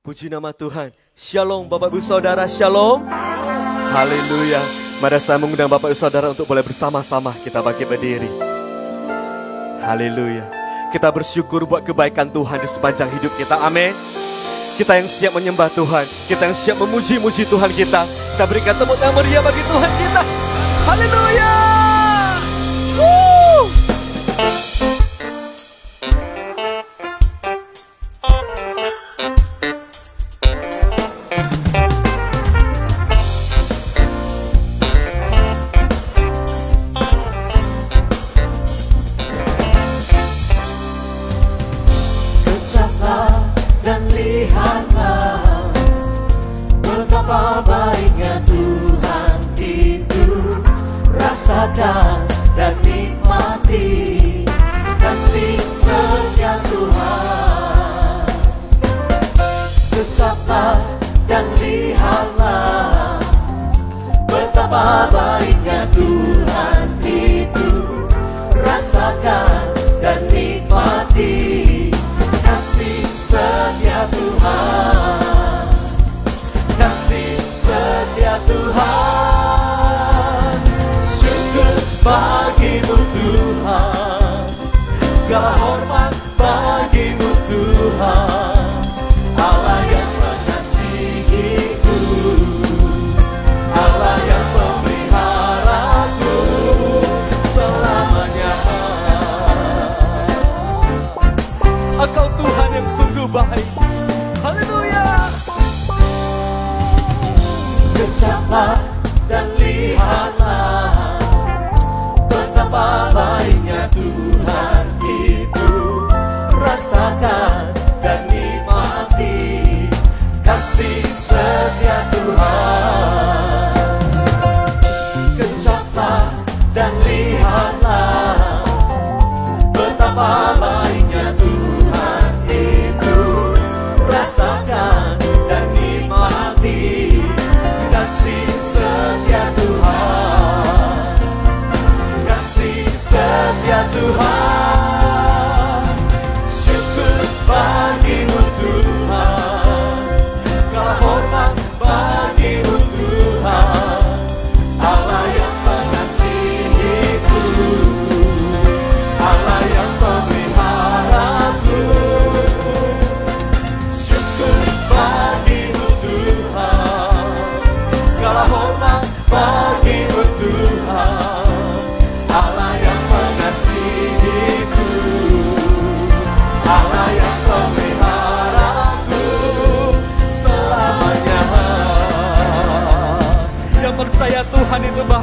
Puji nama Tuhan. Shalom Bapak Ibu Saudara, Shalom. Haleluya. Mari saya mengundang Bapak Ibu Saudara untuk boleh bersama-sama kita bangkit berdiri. Haleluya. Kita bersyukur buat kebaikan Tuhan di sepanjang hidup kita. Amin. Kita yang siap menyembah Tuhan, kita yang siap memuji-muji Tuhan kita. Kita berikan tepuk tangan meriah bagi Tuhan kita. Haleluya.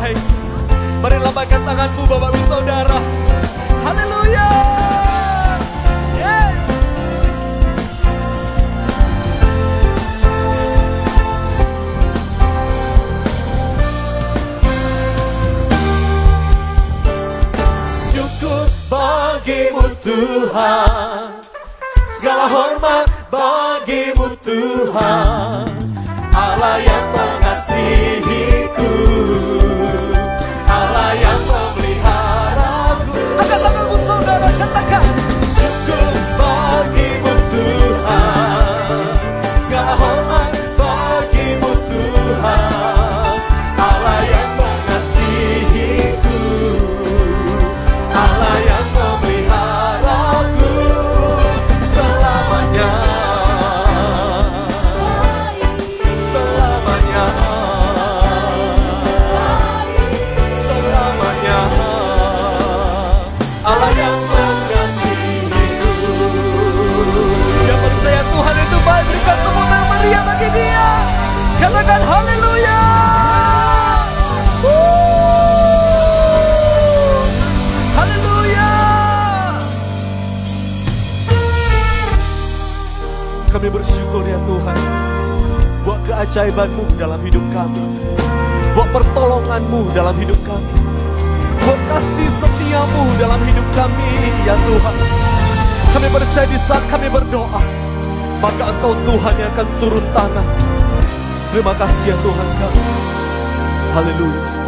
baik. Mari lambaikan tanganmu Bapak Saudara. Haleluya. Yes. Syukur bagimu Tuhan Segala hormat bagimu Tuhan Allah yang keajaibanmu dalam hidup kami. Buat pertolonganmu dalam hidup kami. Buat kasih setiamu dalam hidup kami, ya Tuhan. Kami percaya di saat kami berdoa, maka Engkau Tuhan yang akan turun tanah. Terima kasih ya Tuhan kami. Haleluya.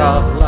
dag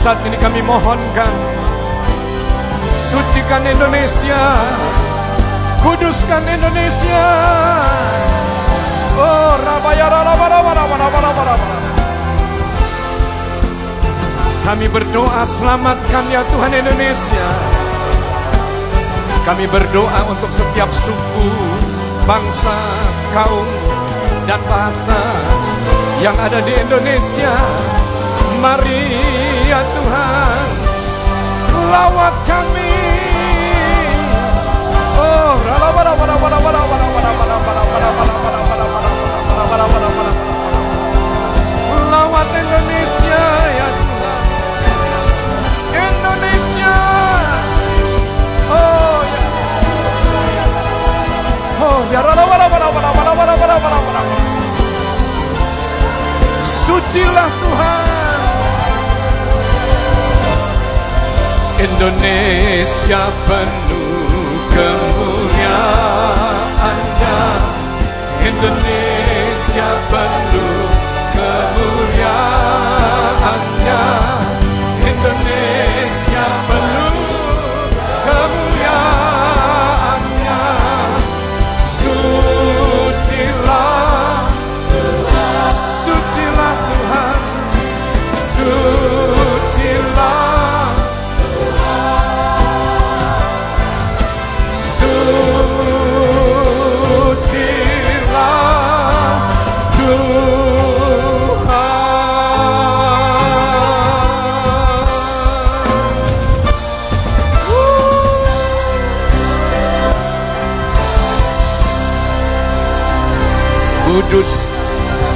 saat ini kami mohonkan Sucikan Indonesia Kuduskan Indonesia. Oh rabaya raba raba raba raba raba raba Kami berdoa selamatkan ya Tuhan Indonesia. Kami berdoa untuk setiap suku, bangsa, kaum, dan bahasa yang ada di Indonesia. Mari ya Tuhan, lawat kami. Oh, lawat Indonesia ya Tuhan. Indonesia. Oh ya. Oh ya. Sucilah Tuhan. Indonesia penuh kemuliaannya Indonesia penuh kemuliaannya Indonesia penuh kudus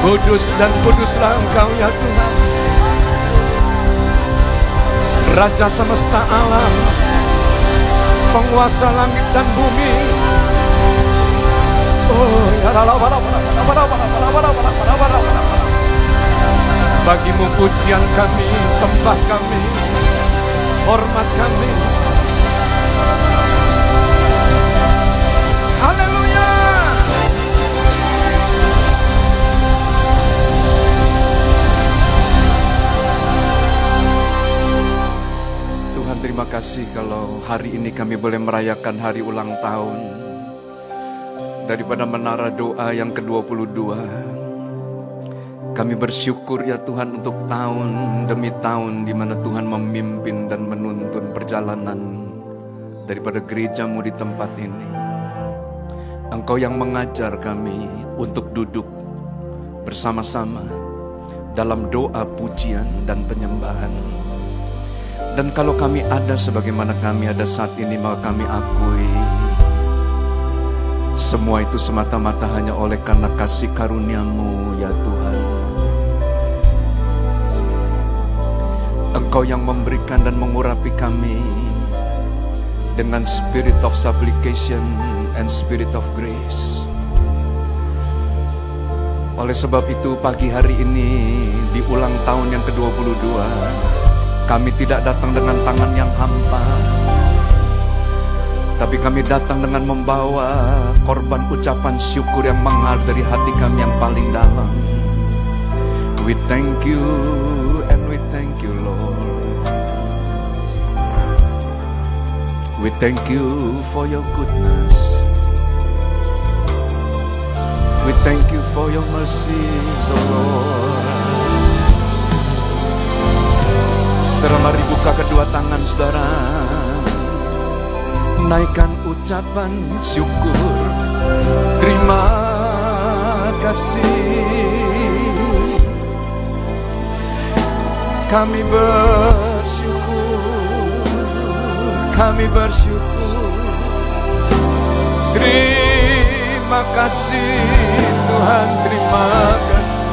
Kudus dan kuduslah engkau ya Tuhan Raja semesta alam Penguasa langit dan bumi Oh ya Bagimu pujian kami, sembah kami, hormat kami, kasih kalau hari ini kami boleh merayakan hari ulang tahun daripada menara doa yang ke-22. Kami bersyukur ya Tuhan untuk tahun demi tahun di mana Tuhan memimpin dan menuntun perjalanan daripada gerejamu di tempat ini. Engkau yang mengajar kami untuk duduk bersama-sama dalam doa pujian dan penyembahan. Dan kalau kami ada sebagaimana kami ada saat ini, maka kami akui semua itu semata-mata hanya oleh karena kasih karuniamu ya Tuhan. Engkau yang memberikan dan mengurapi kami dengan spirit of supplication and spirit of grace. Oleh sebab itu pagi hari ini di ulang tahun yang ke-22 kami tidak datang dengan tangan yang hampa tapi kami datang dengan membawa korban ucapan syukur yang mengalir dari hati kami yang paling dalam. We thank you and we thank you Lord. We thank you for your goodness. We thank you for your mercies, oh Lord. Saudara mari buka kedua tangan saudara. Naikkan ucapan syukur. Terima kasih. Kami bersyukur. Kami bersyukur. Terima kasih Tuhan, terima kasih.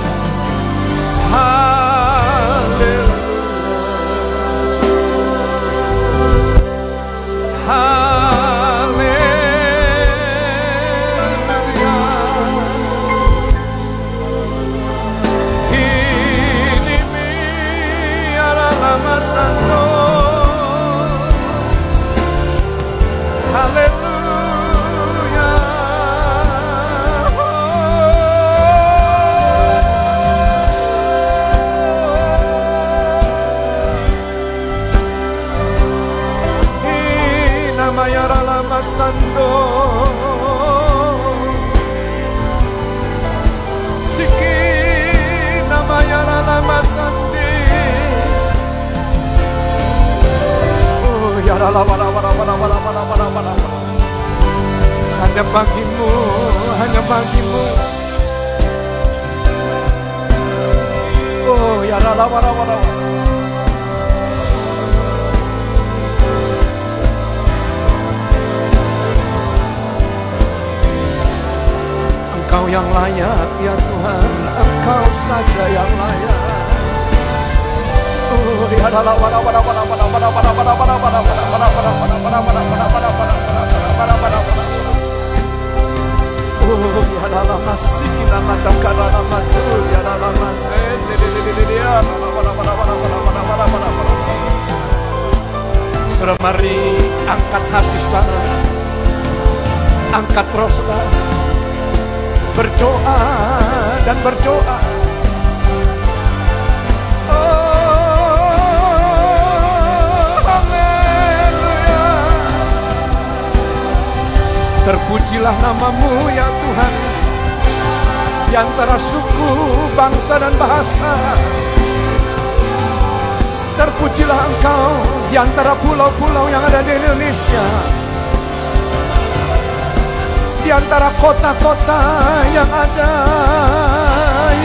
Kota-kota yang ada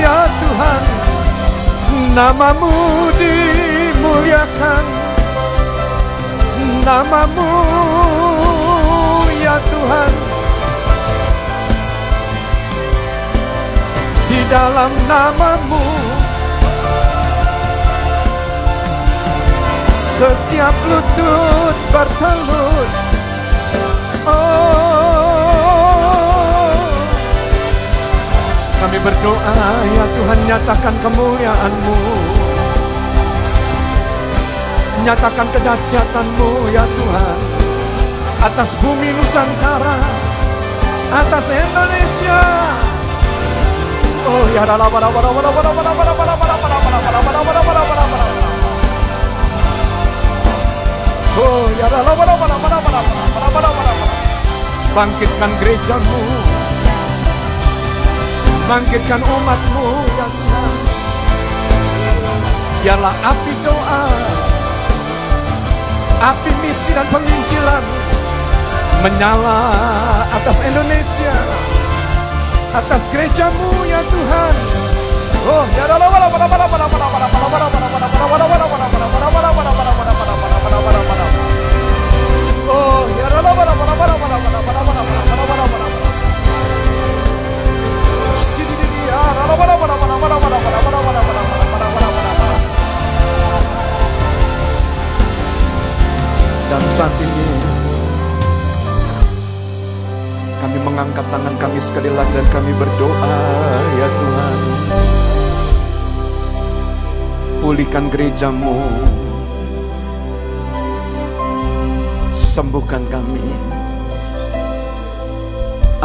ya Tuhan. Namamu dimuliakan. Namamu ya Tuhan. Di dalam namamu setiap lutut bertelut Kami berdoa ya Tuhan nyatakan kemuliaan-Mu Nyatakan kedahsyatan-Mu ya Tuhan Atas bumi Nusantara Atas Indonesia Oh ya dalam pada pada pada pada pada pada pada pada pada pada pada pada pada pada pada pada Oh ya dalam pada pada pada pada pada pada pada Bangkitkan gerejamu Bangkitkan umatmu ya Tuhan Biarlah api doa Api misi dan penginjilan Menyala atas Indonesia Atas gerejamu ya Tuhan Oh, ya Allah, Allah, Allah, Allah, Allah, Allah, Allah, Allah, Allah, Oh, ya wala wala wala wala wala wala wala Dan saat ini kami mengangkat tangan kami sekali lagi dan kami berdoa ya Tuhan. Pulihkan gerejamu. Sembuhkan kami.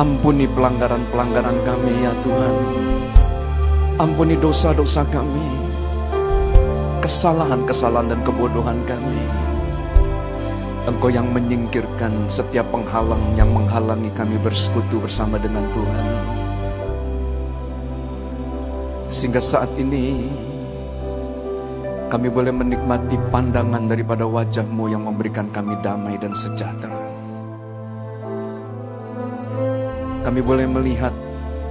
Ampuni pelanggaran-pelanggaran kami ya Tuhan. Ampuni dosa-dosa kami. Kesalahan-kesalahan dan kebodohan kami. Engkau yang menyingkirkan setiap penghalang yang menghalangi kami bersekutu bersama dengan Tuhan. Sehingga saat ini kami boleh menikmati pandangan daripada wajahmu yang memberikan kami damai dan sejahtera. Kami boleh melihat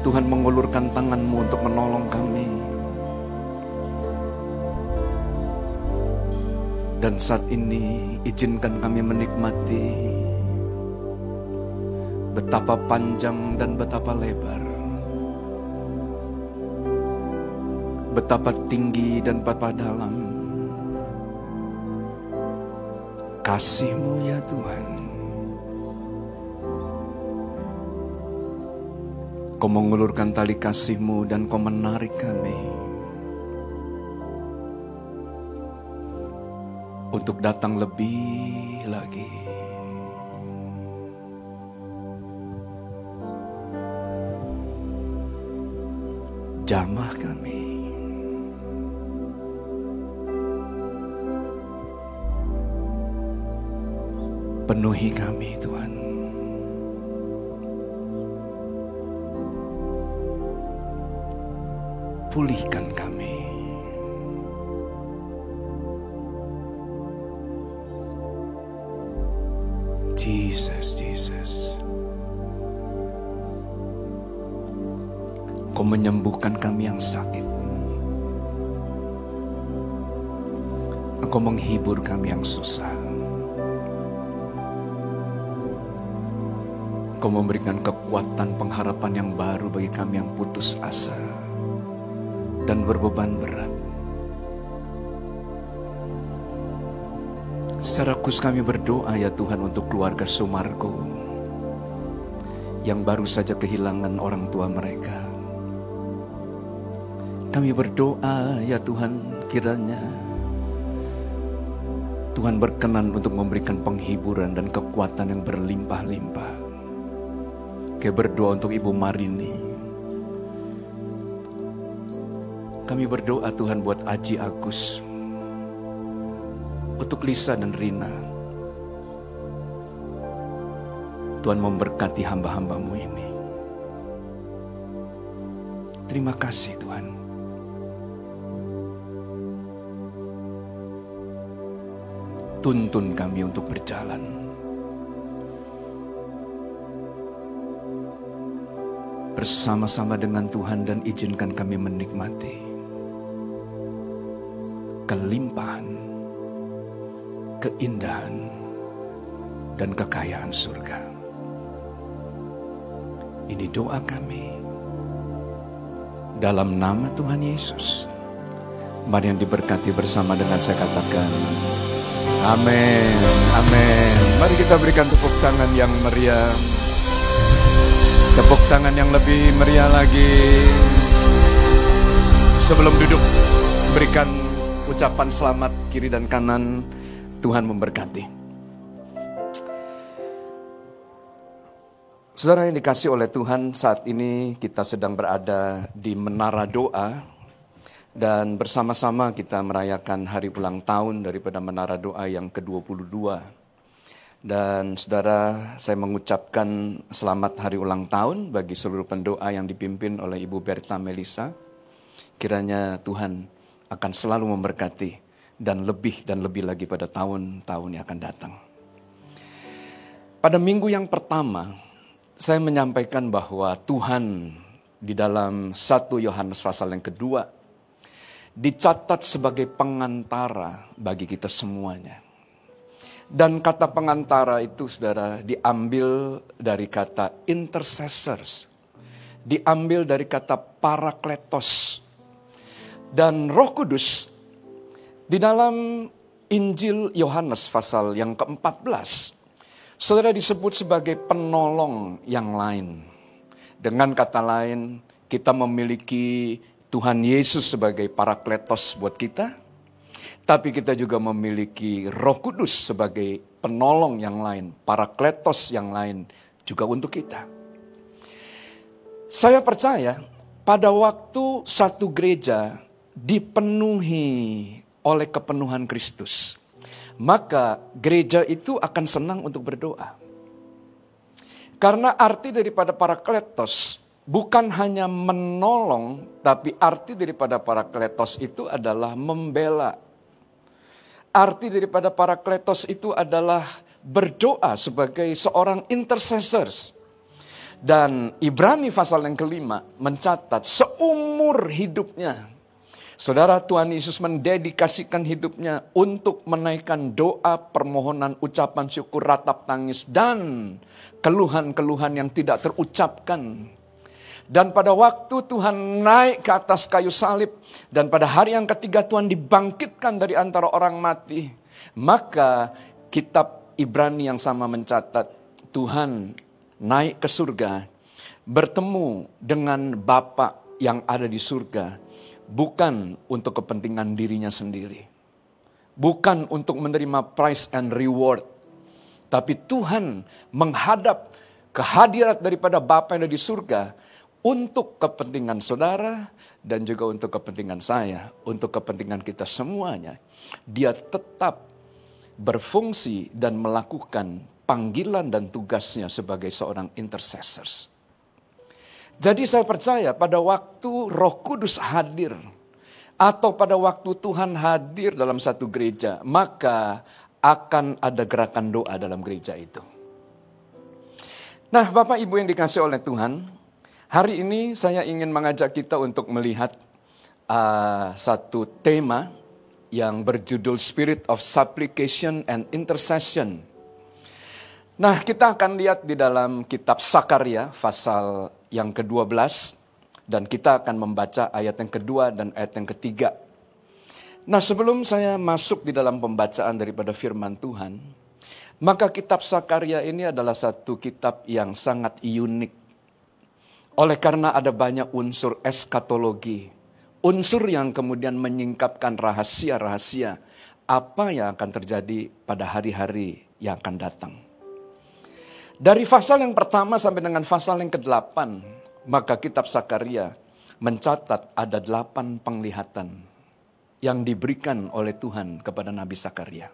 Tuhan mengulurkan tanganmu untuk menolong kami. Dan saat ini izinkan kami menikmati betapa panjang dan betapa lebar. Betapa tinggi dan betapa dalam kasihmu ya Tuhan. Kau mengulurkan tali kasihmu dan kau menarik kami. untuk datang lebih lagi. Jamah kami. Penuhi kami Tuhan. Pulihkan kami. Jesus, Jesus. Kau menyembuhkan kami yang sakit. Engkau menghibur kami yang susah. Kau memberikan kekuatan pengharapan yang baru bagi kami yang putus asa dan berbeban berat. Secara khusus kami berdoa ya Tuhan untuk keluarga Sumargo yang baru saja kehilangan orang tua mereka. Kami berdoa ya Tuhan kiranya Tuhan berkenan untuk memberikan penghiburan dan kekuatan yang berlimpah-limpah. Kami berdoa untuk Ibu Marini. Kami berdoa Tuhan buat Aji Agus untuk Lisa dan Rina. Tuhan memberkati hamba-hambamu ini. Terima kasih Tuhan. Tuntun kami untuk berjalan. Bersama-sama dengan Tuhan dan izinkan kami menikmati kelimpahan keindahan, dan kekayaan surga. Ini doa kami. Dalam nama Tuhan Yesus. Mari yang diberkati bersama dengan saya katakan. Amin. Amin. Mari kita berikan tepuk tangan yang meriah. Tepuk tangan yang lebih meriah lagi. Sebelum duduk, berikan ucapan selamat kiri dan kanan Tuhan memberkati. Saudara yang dikasih oleh Tuhan, saat ini kita sedang berada di menara doa dan bersama-sama kita merayakan hari ulang tahun daripada menara doa yang ke-22. Dan saudara, saya mengucapkan selamat hari ulang tahun bagi seluruh pendoa yang dipimpin oleh Ibu Berta Melisa. Kiranya Tuhan akan selalu memberkati dan lebih dan lebih lagi pada tahun-tahun yang akan datang. Pada minggu yang pertama, saya menyampaikan bahwa Tuhan di dalam satu Yohanes pasal yang kedua dicatat sebagai pengantara bagi kita semuanya. Dan kata pengantara itu saudara diambil dari kata intercessors. Diambil dari kata parakletos. Dan roh kudus di dalam Injil Yohanes pasal yang ke-14. Saudara disebut sebagai penolong yang lain. Dengan kata lain, kita memiliki Tuhan Yesus sebagai parakletos buat kita. Tapi kita juga memiliki roh kudus sebagai penolong yang lain, parakletos yang lain juga untuk kita. Saya percaya pada waktu satu gereja dipenuhi oleh kepenuhan Kristus, maka gereja itu akan senang untuk berdoa. Karena arti daripada para kletos bukan hanya menolong, tapi arti daripada para kletos itu adalah membela. Arti daripada para kletos itu adalah berdoa sebagai seorang intercessors. Dan Ibrani pasal yang kelima mencatat seumur hidupnya Saudara Tuhan Yesus mendedikasikan hidupnya untuk menaikkan doa, permohonan, ucapan syukur, ratap tangis, dan keluhan-keluhan yang tidak terucapkan. Dan pada waktu Tuhan naik ke atas kayu salib, dan pada hari yang ketiga Tuhan dibangkitkan dari antara orang mati, maka kitab Ibrani yang sama mencatat, Tuhan naik ke surga, bertemu dengan Bapa yang ada di surga, bukan untuk kepentingan dirinya sendiri. Bukan untuk menerima price and reward. Tapi Tuhan menghadap kehadirat daripada Bapa yang ada di surga untuk kepentingan saudara dan juga untuk kepentingan saya, untuk kepentingan kita semuanya. Dia tetap berfungsi dan melakukan panggilan dan tugasnya sebagai seorang intercessors. Jadi saya percaya pada waktu Roh Kudus hadir atau pada waktu Tuhan hadir dalam satu gereja, maka akan ada gerakan doa dalam gereja itu. Nah, Bapak Ibu yang dikasih oleh Tuhan, hari ini saya ingin mengajak kita untuk melihat uh, satu tema yang berjudul Spirit of Supplication and Intercession. Nah, kita akan lihat di dalam kitab Sakaria pasal yang ke-12 dan kita akan membaca ayat yang kedua dan ayat yang ketiga. Nah sebelum saya masuk di dalam pembacaan daripada firman Tuhan, maka kitab Sakaria ini adalah satu kitab yang sangat unik. Oleh karena ada banyak unsur eskatologi, unsur yang kemudian menyingkapkan rahasia-rahasia apa yang akan terjadi pada hari-hari yang akan datang. Dari pasal yang pertama sampai dengan pasal yang ke-8, maka kitab Sakaria mencatat ada delapan penglihatan yang diberikan oleh Tuhan kepada Nabi Sakaria.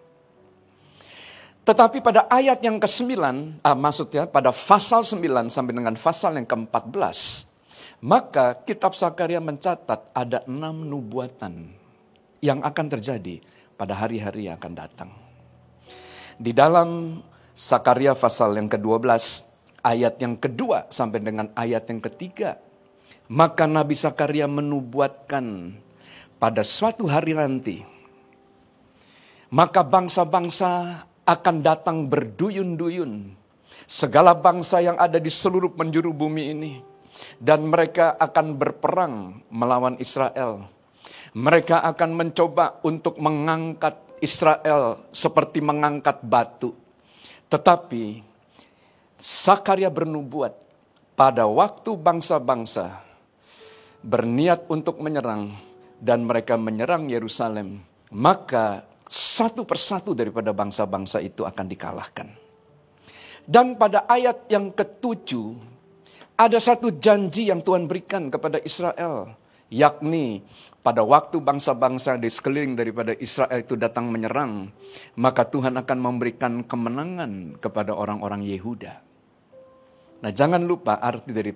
Tetapi pada ayat yang ke-9, ah, maksudnya pada pasal 9 sampai dengan pasal yang ke-14, maka kitab Sakaria mencatat ada enam nubuatan yang akan terjadi pada hari-hari yang akan datang. Di dalam Sakaria pasal yang ke-12 ayat yang kedua sampai dengan ayat yang ketiga. Maka Nabi Sakaria menubuatkan pada suatu hari nanti. Maka bangsa-bangsa akan datang berduyun-duyun. Segala bangsa yang ada di seluruh penjuru bumi ini. Dan mereka akan berperang melawan Israel. Mereka akan mencoba untuk mengangkat Israel seperti mengangkat batu tetapi Sakaria bernubuat pada waktu bangsa-bangsa berniat untuk menyerang dan mereka menyerang Yerusalem, maka satu persatu daripada bangsa-bangsa itu akan dikalahkan. Dan pada ayat yang ketujuh, ada satu janji yang Tuhan berikan kepada Israel, yakni pada waktu bangsa-bangsa di sekeliling daripada Israel itu datang menyerang, maka Tuhan akan memberikan kemenangan kepada orang-orang Yehuda. Nah, jangan lupa arti dari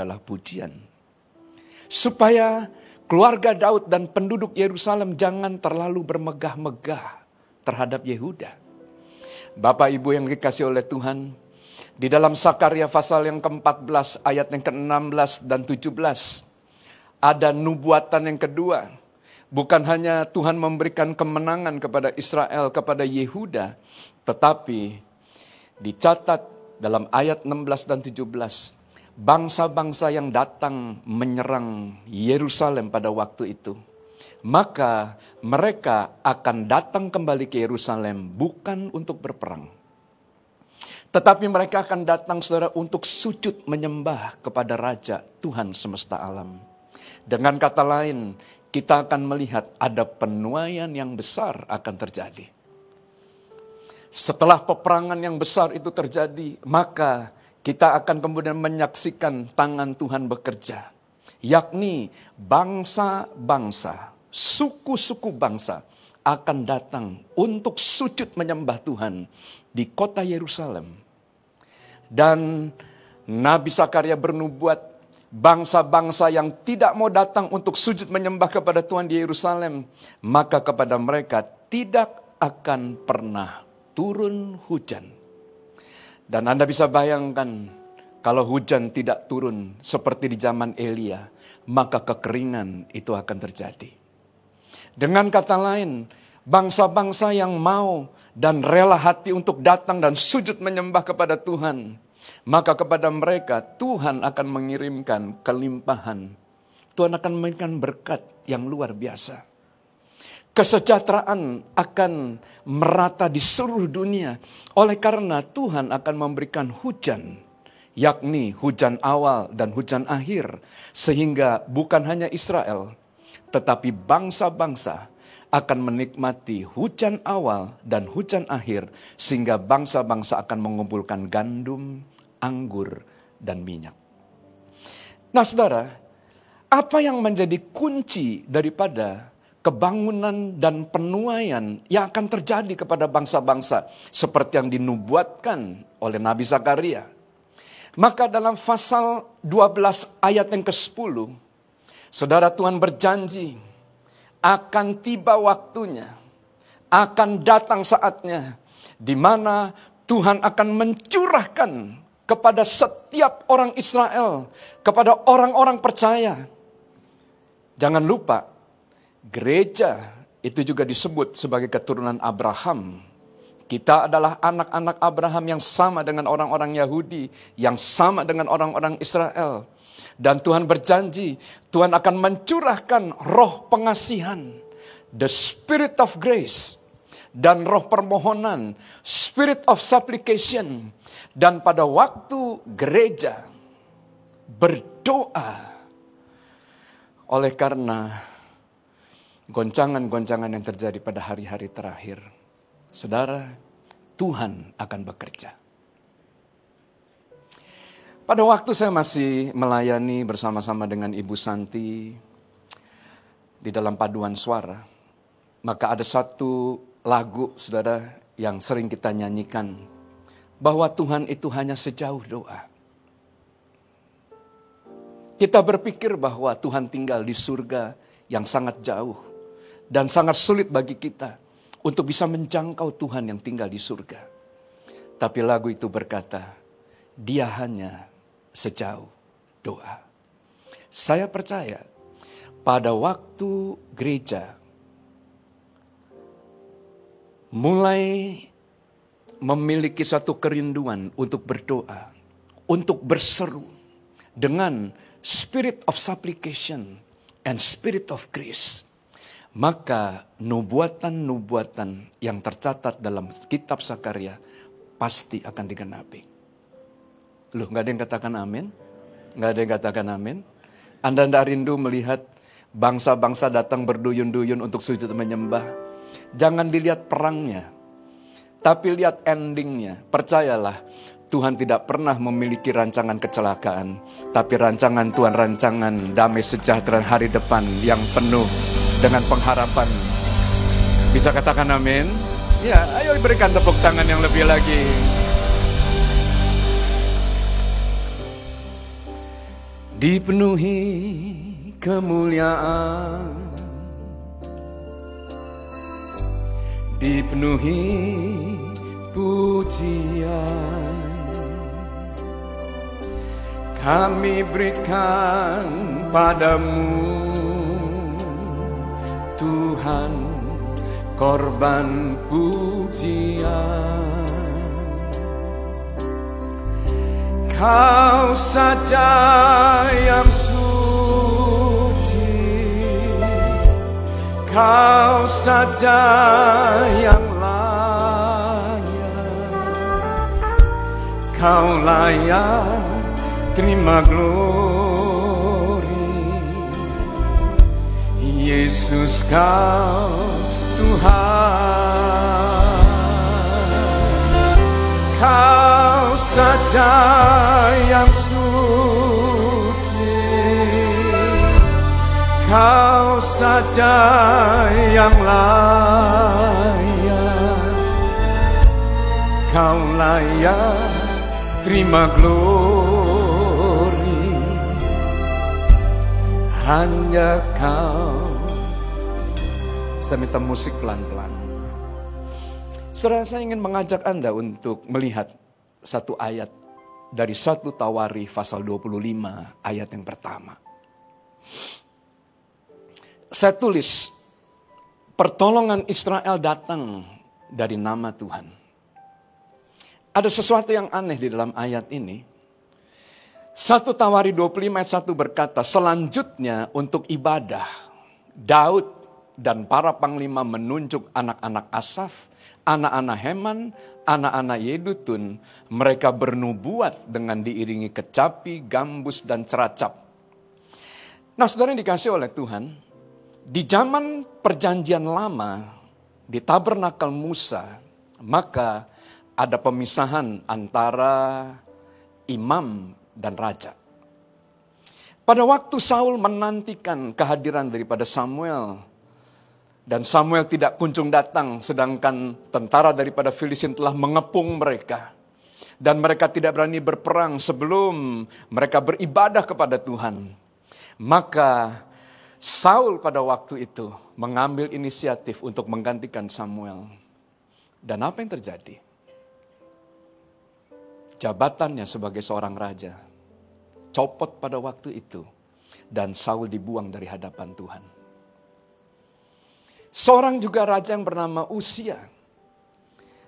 adalah pujian. Supaya keluarga Daud dan penduduk Yerusalem jangan terlalu bermegah-megah terhadap Yehuda. Bapak Ibu yang dikasih oleh Tuhan, di dalam Sakaria pasal yang ke-14 ayat yang ke-16 dan 17 ada nubuatan yang kedua. Bukan hanya Tuhan memberikan kemenangan kepada Israel, kepada Yehuda, tetapi dicatat dalam ayat 16 dan 17, bangsa-bangsa yang datang menyerang Yerusalem pada waktu itu, maka mereka akan datang kembali ke Yerusalem bukan untuk berperang. Tetapi mereka akan datang saudara untuk sujud menyembah kepada Raja Tuhan semesta alam. Dengan kata lain, kita akan melihat ada penuaian yang besar akan terjadi. Setelah peperangan yang besar itu terjadi, maka kita akan kemudian menyaksikan tangan Tuhan bekerja. Yakni bangsa-bangsa, suku-suku bangsa akan datang untuk sujud menyembah Tuhan di kota Yerusalem. Dan Nabi Sakaria bernubuat bangsa-bangsa yang tidak mau datang untuk sujud menyembah kepada Tuhan di Yerusalem, maka kepada mereka tidak akan pernah turun hujan. Dan Anda bisa bayangkan kalau hujan tidak turun seperti di zaman Elia, maka kekeringan itu akan terjadi. Dengan kata lain, bangsa-bangsa yang mau dan rela hati untuk datang dan sujud menyembah kepada Tuhan, maka kepada mereka Tuhan akan mengirimkan kelimpahan. Tuhan akan memberikan berkat yang luar biasa kesejahteraan akan merata di seluruh dunia. Oleh karena Tuhan akan memberikan hujan, yakni hujan awal dan hujan akhir, sehingga bukan hanya Israel, tetapi bangsa-bangsa akan menikmati hujan awal dan hujan akhir, sehingga bangsa-bangsa akan mengumpulkan gandum, anggur, dan minyak. Nah, saudara, apa yang menjadi kunci daripada kebangunan dan penuaian yang akan terjadi kepada bangsa-bangsa seperti yang dinubuatkan oleh Nabi Zakaria. Maka dalam pasal 12 ayat yang ke-10, Saudara Tuhan berjanji akan tiba waktunya, akan datang saatnya di mana Tuhan akan mencurahkan kepada setiap orang Israel, kepada orang-orang percaya. Jangan lupa Gereja itu juga disebut sebagai keturunan Abraham. Kita adalah anak-anak Abraham yang sama dengan orang-orang Yahudi, yang sama dengan orang-orang Israel. Dan Tuhan berjanji, Tuhan akan mencurahkan roh pengasihan, the spirit of grace, dan roh permohonan, spirit of supplication. Dan pada waktu gereja berdoa, oleh karena goncangan-goncangan yang terjadi pada hari-hari terakhir. Saudara, Tuhan akan bekerja. Pada waktu saya masih melayani bersama-sama dengan Ibu Santi di dalam paduan suara, maka ada satu lagu, saudara, yang sering kita nyanyikan, bahwa Tuhan itu hanya sejauh doa. Kita berpikir bahwa Tuhan tinggal di surga yang sangat jauh dan sangat sulit bagi kita untuk bisa menjangkau Tuhan yang tinggal di surga. Tapi lagu itu berkata, dia hanya sejauh doa. Saya percaya pada waktu gereja mulai memiliki satu kerinduan untuk berdoa, untuk berseru dengan spirit of supplication and spirit of grace maka nubuatan-nubuatan yang tercatat dalam kitab Sakaria pasti akan digenapi. Loh, nggak ada yang katakan amin? Nggak ada yang katakan amin? Anda tidak rindu melihat bangsa-bangsa datang berduyun-duyun untuk sujud menyembah. Jangan dilihat perangnya, tapi lihat endingnya. Percayalah, Tuhan tidak pernah memiliki rancangan kecelakaan, tapi rancangan Tuhan rancangan damai sejahtera hari depan yang penuh dengan pengharapan. Bisa katakan amin? Ya, ayo berikan tepuk tangan yang lebih lagi. Dipenuhi kemuliaan Dipenuhi pujian. Kami berikan padamu Tuhan korban pujian. Kau saja yang suci Kau saja yang layak. Kau layak terima glory. Yesus kau Tuhan. Kau saja yang suci Kau saja yang layak. Kau layak terima glory. Hanya kau. Saya minta musik pelan-pelan. Saudara saya ingin mengajak Anda untuk melihat satu ayat dari satu Tawari pasal 25 ayat yang pertama. Saya tulis, pertolongan Israel datang dari nama Tuhan. Ada sesuatu yang aneh di dalam ayat ini. Satu Tawari 25 ayat 1 berkata, selanjutnya untuk ibadah, Daud dan para panglima menunjuk anak-anak Asaf, anak-anak Heman, anak-anak Yedutun, mereka bernubuat dengan diiringi kecapi, gambus, dan ceracap. Nah saudara yang dikasih oleh Tuhan, di zaman perjanjian lama, di tabernakel Musa, maka ada pemisahan antara imam dan raja. Pada waktu Saul menantikan kehadiran daripada Samuel, dan Samuel tidak kunjung datang, sedangkan tentara daripada Filistin telah mengepung mereka. Dan mereka tidak berani berperang sebelum mereka beribadah kepada Tuhan. Maka Saul pada waktu itu mengambil inisiatif untuk menggantikan Samuel. Dan apa yang terjadi? Jabatannya sebagai seorang raja copot pada waktu itu dan Saul dibuang dari hadapan Tuhan. Seorang juga raja yang bernama Usia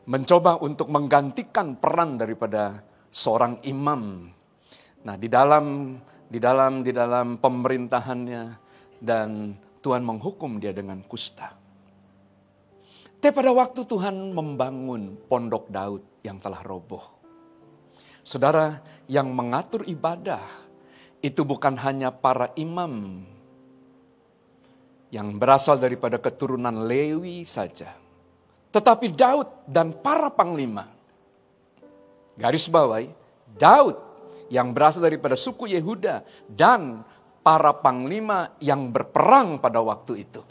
mencoba untuk menggantikan peran daripada seorang imam. Nah, di dalam di dalam di dalam pemerintahannya dan Tuhan menghukum dia dengan kusta. Tapi pada waktu Tuhan membangun pondok Daud yang telah roboh. Saudara, yang mengatur ibadah itu bukan hanya para imam yang berasal daripada keturunan Lewi saja. Tetapi Daud dan para panglima, garis bawahi, Daud yang berasal daripada suku Yehuda dan para panglima yang berperang pada waktu itu.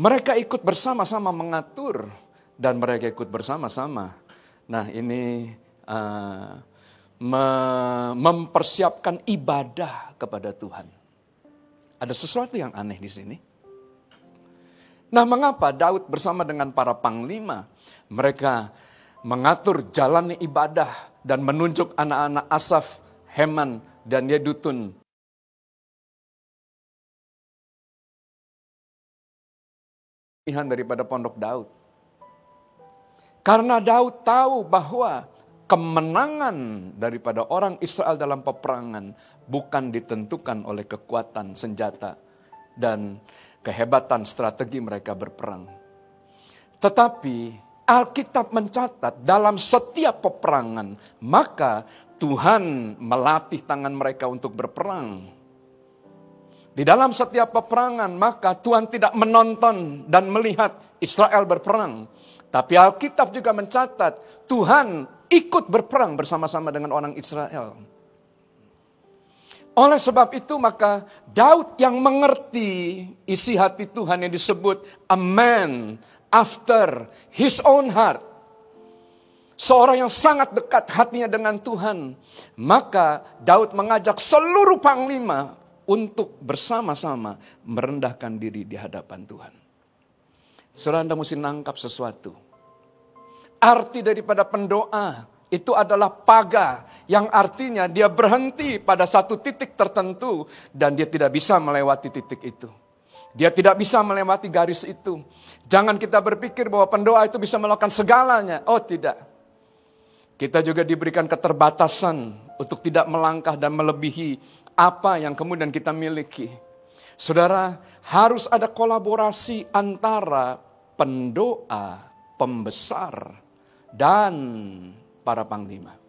Mereka ikut bersama-sama mengatur dan mereka ikut bersama-sama. Nah ini uh, mempersiapkan ibadah kepada Tuhan. Ada sesuatu yang aneh di sini. Nah, mengapa Daud bersama dengan para panglima mereka mengatur jalan ibadah dan menunjuk anak-anak Asaf, Heman, dan Yedutun daripada pondok Daud. Karena Daud tahu bahwa kemenangan daripada orang Israel dalam peperangan bukan ditentukan oleh kekuatan senjata dan kehebatan strategi mereka berperang. Tetapi Alkitab mencatat dalam setiap peperangan, maka Tuhan melatih tangan mereka untuk berperang. Di dalam setiap peperangan, maka Tuhan tidak menonton dan melihat Israel berperang. Tapi Alkitab juga mencatat Tuhan ikut berperang bersama-sama dengan orang Israel. Oleh sebab itu maka Daud yang mengerti isi hati Tuhan yang disebut a after his own heart. Seorang yang sangat dekat hatinya dengan Tuhan. Maka Daud mengajak seluruh panglima untuk bersama-sama merendahkan diri di hadapan Tuhan. Saudara Anda mesti nangkap sesuatu Arti daripada pendoa itu adalah paga yang artinya dia berhenti pada satu titik tertentu dan dia tidak bisa melewati titik itu. Dia tidak bisa melewati garis itu. Jangan kita berpikir bahwa pendoa itu bisa melakukan segalanya. Oh tidak. Kita juga diberikan keterbatasan untuk tidak melangkah dan melebihi apa yang kemudian kita miliki. Saudara, harus ada kolaborasi antara pendoa, pembesar, dan para panglima.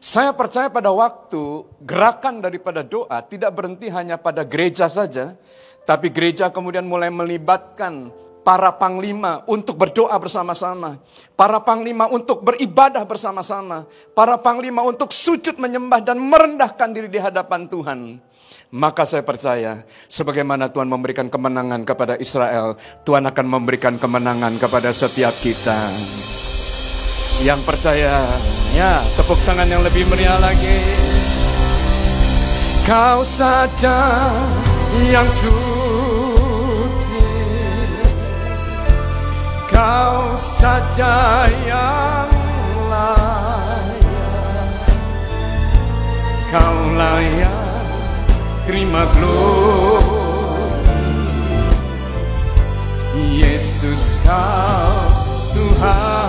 Saya percaya pada waktu gerakan daripada doa tidak berhenti hanya pada gereja saja, tapi gereja kemudian mulai melibatkan para panglima untuk berdoa bersama-sama, para panglima untuk beribadah bersama-sama, para panglima untuk sujud menyembah dan merendahkan diri di hadapan Tuhan. Maka saya percaya, sebagaimana Tuhan memberikan kemenangan kepada Israel, Tuhan akan memberikan kemenangan kepada setiap kita. Yang percaya, ya tepuk tangan yang lebih meriah lagi. Kau saja yang suci, kau saja yang layak, kau layak terima glory. Yesus kau Tuhan.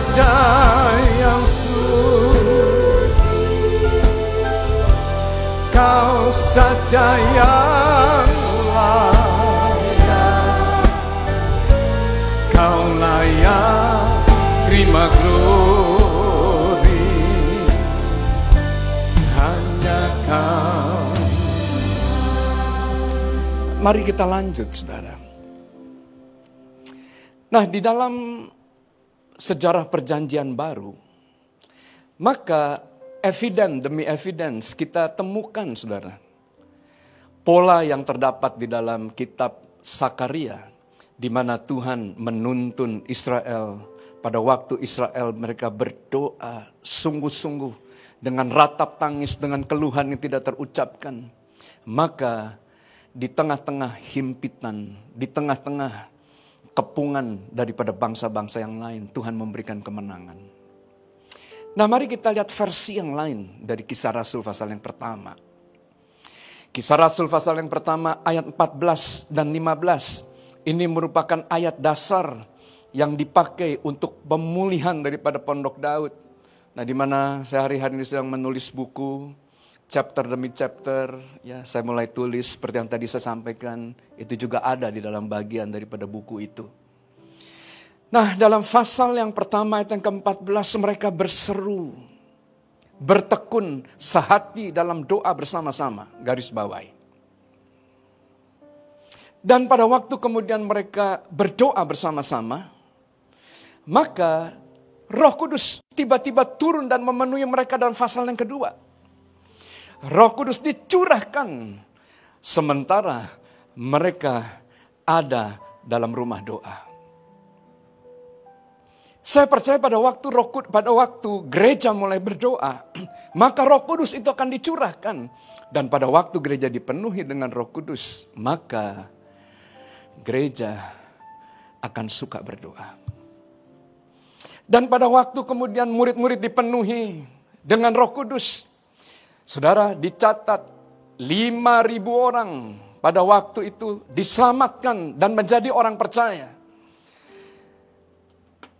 Saja yang suci. Kau saja yang layak. Kau layak terima glory. Hanya kau. Mari kita lanjut saudara. Nah di dalam sejarah perjanjian baru, maka eviden demi evidence kita temukan saudara. Pola yang terdapat di dalam kitab Sakaria, di mana Tuhan menuntun Israel pada waktu Israel mereka berdoa sungguh-sungguh dengan ratap tangis, dengan keluhan yang tidak terucapkan. Maka di tengah-tengah himpitan, di tengah-tengah kepungan daripada bangsa-bangsa yang lain, Tuhan memberikan kemenangan. Nah mari kita lihat versi yang lain dari kisah Rasul pasal yang pertama. Kisah Rasul pasal yang pertama ayat 14 dan 15. Ini merupakan ayat dasar yang dipakai untuk pemulihan daripada pondok Daud. Nah di mana saya hari-hari ini sedang menulis buku chapter demi chapter, ya saya mulai tulis seperti yang tadi saya sampaikan, itu juga ada di dalam bagian daripada buku itu. Nah dalam pasal yang pertama ayat yang ke-14 mereka berseru, bertekun sehati dalam doa bersama-sama, garis bawahi. Dan pada waktu kemudian mereka berdoa bersama-sama, maka roh kudus tiba-tiba turun dan memenuhi mereka dalam pasal yang kedua. Roh Kudus dicurahkan sementara mereka ada dalam rumah doa. Saya percaya pada waktu Roh Kudus, pada waktu gereja mulai berdoa, maka Roh Kudus itu akan dicurahkan dan pada waktu gereja dipenuhi dengan Roh Kudus, maka gereja akan suka berdoa. Dan pada waktu kemudian murid-murid dipenuhi dengan Roh Kudus, Saudara, dicatat 5.000 orang pada waktu itu diselamatkan dan menjadi orang percaya.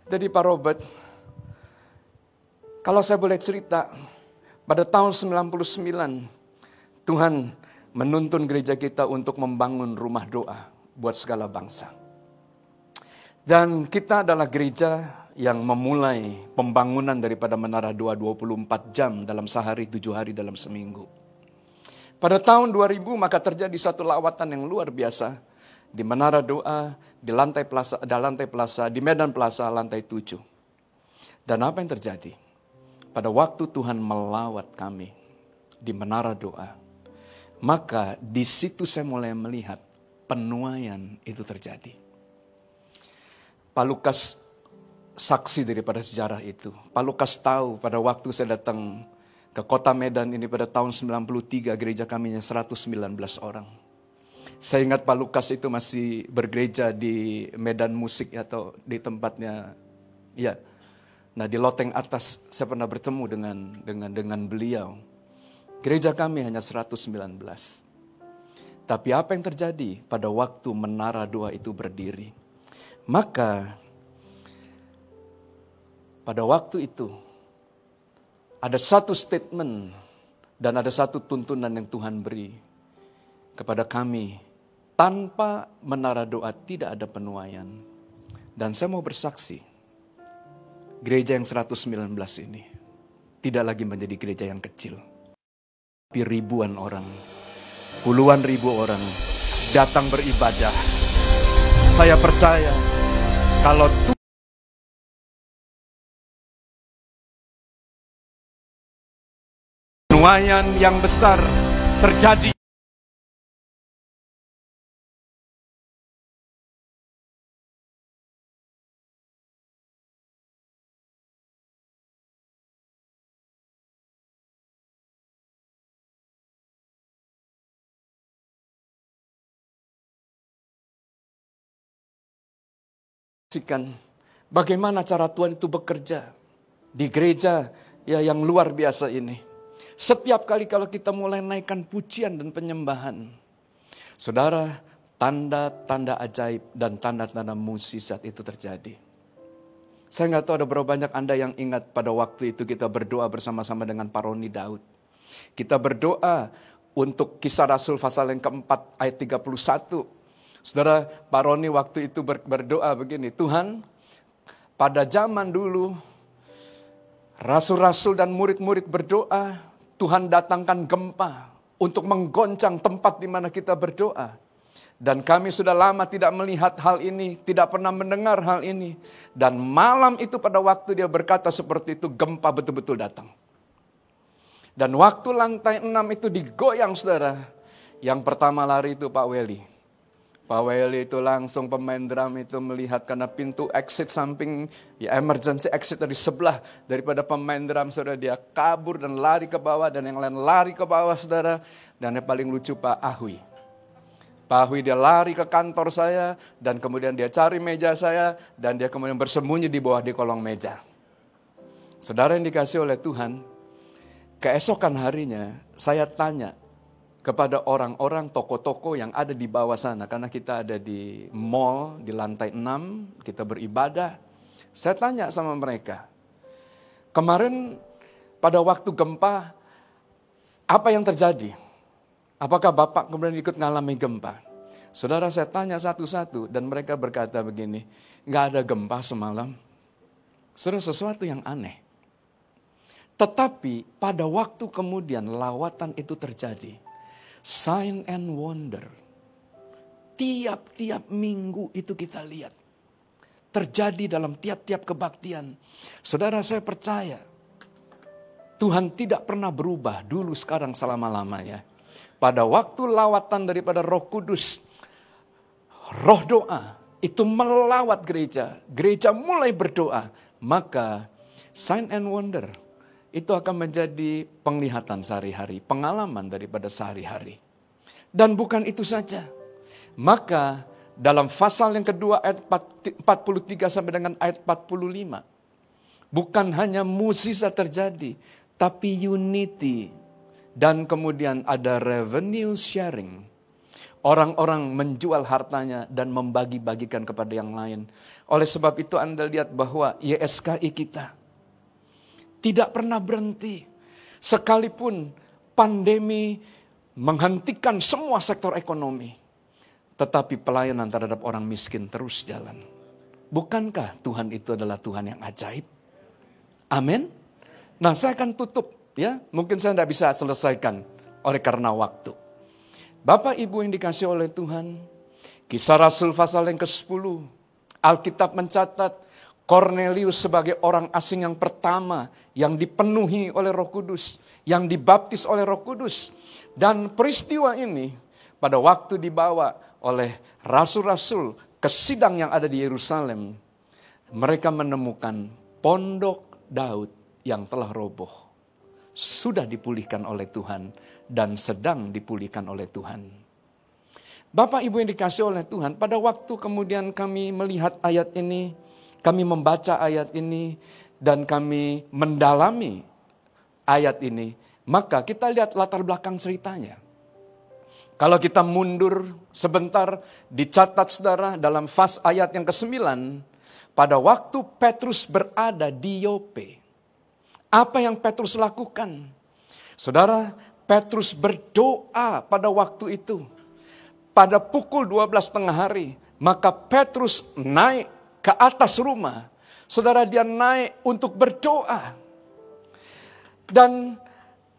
Jadi Pak Robert, kalau saya boleh cerita, pada tahun 99 Tuhan menuntun gereja kita untuk membangun rumah doa buat segala bangsa. Dan kita adalah gereja yang memulai pembangunan daripada Menara Doa 24 jam dalam sehari, tujuh hari dalam seminggu. Pada tahun 2000 maka terjadi satu lawatan yang luar biasa di Menara Doa, di lantai plaza, di lantai plaza, di Medan Plaza lantai 7. Dan apa yang terjadi? Pada waktu Tuhan melawat kami di Menara Doa, maka di situ saya mulai melihat penuaian itu terjadi. Pak Lukas saksi daripada sejarah itu. Pak Lukas tahu pada waktu saya datang ke kota Medan ini pada tahun 93 gereja kami hanya 119 orang. Saya ingat Pak Lukas itu masih bergereja di Medan Musik atau di tempatnya ya. Nah, di loteng atas saya pernah bertemu dengan dengan dengan beliau. Gereja kami hanya 119. Tapi apa yang terjadi pada waktu menara doa itu berdiri? Maka pada waktu itu, ada satu statement dan ada satu tuntunan yang Tuhan beri kepada kami. Tanpa menara doa tidak ada penuaian. Dan saya mau bersaksi, gereja yang 119 ini tidak lagi menjadi gereja yang kecil. Tapi ribuan orang, puluhan ribu orang datang beribadah. Saya percaya kalau Tuhan penuaian yang besar terjadi. Bagaimana cara Tuhan itu bekerja di gereja ya yang luar biasa ini. Setiap kali kalau kita mulai naikkan pujian dan penyembahan. Saudara, tanda-tanda ajaib dan tanda-tanda musisat itu terjadi. Saya nggak tahu ada berapa banyak Anda yang ingat pada waktu itu kita berdoa bersama-sama dengan Paroni Daud. Kita berdoa untuk kisah Rasul pasal yang keempat ayat 31 Saudara Pak Roni waktu itu berdoa begini, Tuhan pada zaman dulu rasul-rasul dan murid-murid berdoa, Tuhan datangkan gempa untuk menggoncang tempat di mana kita berdoa. Dan kami sudah lama tidak melihat hal ini, tidak pernah mendengar hal ini. Dan malam itu pada waktu dia berkata seperti itu, gempa betul-betul datang. Dan waktu lantai enam itu digoyang saudara. Yang pertama lari itu Pak Weli. Pak Weli itu langsung pemain drum itu melihat karena pintu exit samping ya emergency exit dari sebelah daripada pemain drum saudara dia kabur dan lari ke bawah dan yang lain lari ke bawah saudara dan yang paling lucu Pak Ahwi. Pak Ahwi dia lari ke kantor saya dan kemudian dia cari meja saya dan dia kemudian bersembunyi di bawah di kolong meja. Saudara yang dikasih oleh Tuhan, keesokan harinya saya tanya, kepada orang-orang toko-toko yang ada di bawah sana. Karena kita ada di mall di lantai 6 kita beribadah. Saya tanya sama mereka kemarin pada waktu gempa apa yang terjadi? Apakah Bapak kemudian ikut ngalami gempa? Saudara saya tanya satu-satu dan mereka berkata begini nggak ada gempa semalam. Saudara sesuatu yang aneh. Tetapi pada waktu kemudian lawatan itu terjadi Sign and wonder. Tiap-tiap minggu itu kita lihat. Terjadi dalam tiap-tiap kebaktian. Saudara saya percaya. Tuhan tidak pernah berubah dulu sekarang selama-lamanya. Pada waktu lawatan daripada roh kudus. Roh doa itu melawat gereja. Gereja mulai berdoa. Maka sign and wonder itu akan menjadi penglihatan sehari-hari, pengalaman daripada sehari-hari. Dan bukan itu saja. Maka dalam pasal yang kedua ayat 43 sampai dengan ayat 45. Bukan hanya musisa terjadi, tapi unity. Dan kemudian ada revenue sharing. Orang-orang menjual hartanya dan membagi-bagikan kepada yang lain. Oleh sebab itu Anda lihat bahwa YSKI kita tidak pernah berhenti. Sekalipun pandemi menghentikan semua sektor ekonomi. Tetapi pelayanan terhadap orang miskin terus jalan. Bukankah Tuhan itu adalah Tuhan yang ajaib? Amin. Nah saya akan tutup ya. Mungkin saya tidak bisa selesaikan oleh karena waktu. Bapak Ibu yang dikasih oleh Tuhan. Kisah Rasul pasal yang ke-10. Alkitab mencatat Cornelius sebagai orang asing yang pertama yang dipenuhi oleh Roh Kudus, yang dibaptis oleh Roh Kudus. Dan peristiwa ini pada waktu dibawa oleh rasul-rasul ke sidang yang ada di Yerusalem, mereka menemukan pondok Daud yang telah roboh. Sudah dipulihkan oleh Tuhan dan sedang dipulihkan oleh Tuhan. Bapak Ibu yang dikasih oleh Tuhan, pada waktu kemudian kami melihat ayat ini, kami membaca ayat ini dan kami mendalami ayat ini, maka kita lihat latar belakang ceritanya. Kalau kita mundur sebentar, dicatat saudara dalam fas ayat yang ke-9, pada waktu Petrus berada di Yope, Apa yang Petrus lakukan? Saudara, Petrus berdoa pada waktu itu. Pada pukul 12 tengah hari, maka Petrus naik ke atas rumah. Saudara dia naik untuk berdoa. Dan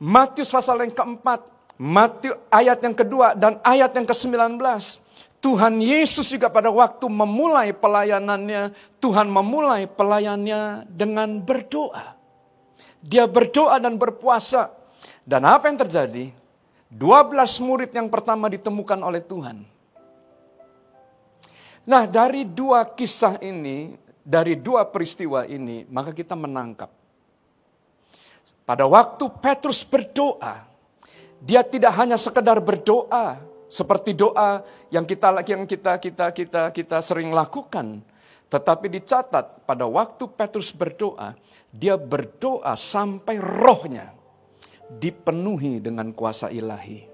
Matius pasal yang keempat, Matius ayat yang kedua dan ayat yang ke-19. Tuhan Yesus juga pada waktu memulai pelayanannya, Tuhan memulai pelayannya dengan berdoa. Dia berdoa dan berpuasa. Dan apa yang terjadi? 12 murid yang pertama ditemukan oleh Tuhan. Nah dari dua kisah ini, dari dua peristiwa ini, maka kita menangkap. Pada waktu Petrus berdoa, dia tidak hanya sekedar berdoa, seperti doa yang kita yang kita kita kita kita sering lakukan, tetapi dicatat pada waktu Petrus berdoa, dia berdoa sampai rohnya dipenuhi dengan kuasa ilahi.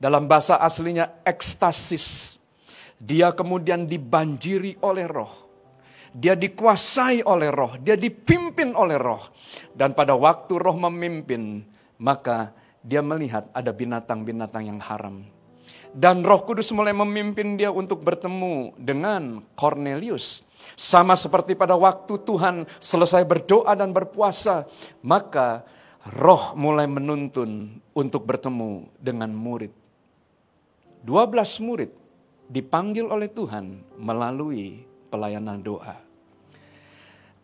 Dalam bahasa aslinya ekstasis. Dia kemudian dibanjiri oleh roh. Dia dikuasai oleh roh, dia dipimpin oleh roh. Dan pada waktu roh memimpin, maka dia melihat ada binatang-binatang yang haram. Dan roh kudus mulai memimpin dia untuk bertemu dengan Cornelius. Sama seperti pada waktu Tuhan selesai berdoa dan berpuasa, maka roh mulai menuntun untuk bertemu dengan murid. 12 murid dipanggil oleh Tuhan melalui pelayanan doa.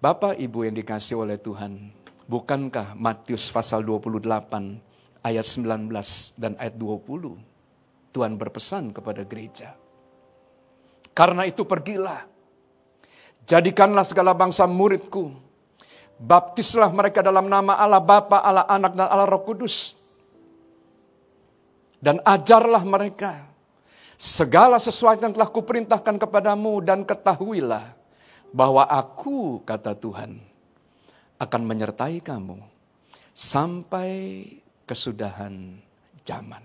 Bapak Ibu yang dikasih oleh Tuhan, bukankah Matius pasal 28 ayat 19 dan ayat 20 Tuhan berpesan kepada gereja. Karena itu pergilah, jadikanlah segala bangsa muridku, baptislah mereka dalam nama Allah Bapa, Allah Anak dan Allah Roh Kudus. Dan ajarlah mereka Segala sesuatu yang telah kuperintahkan kepadamu dan ketahuilah bahwa aku, kata Tuhan, akan menyertai kamu sampai kesudahan zaman.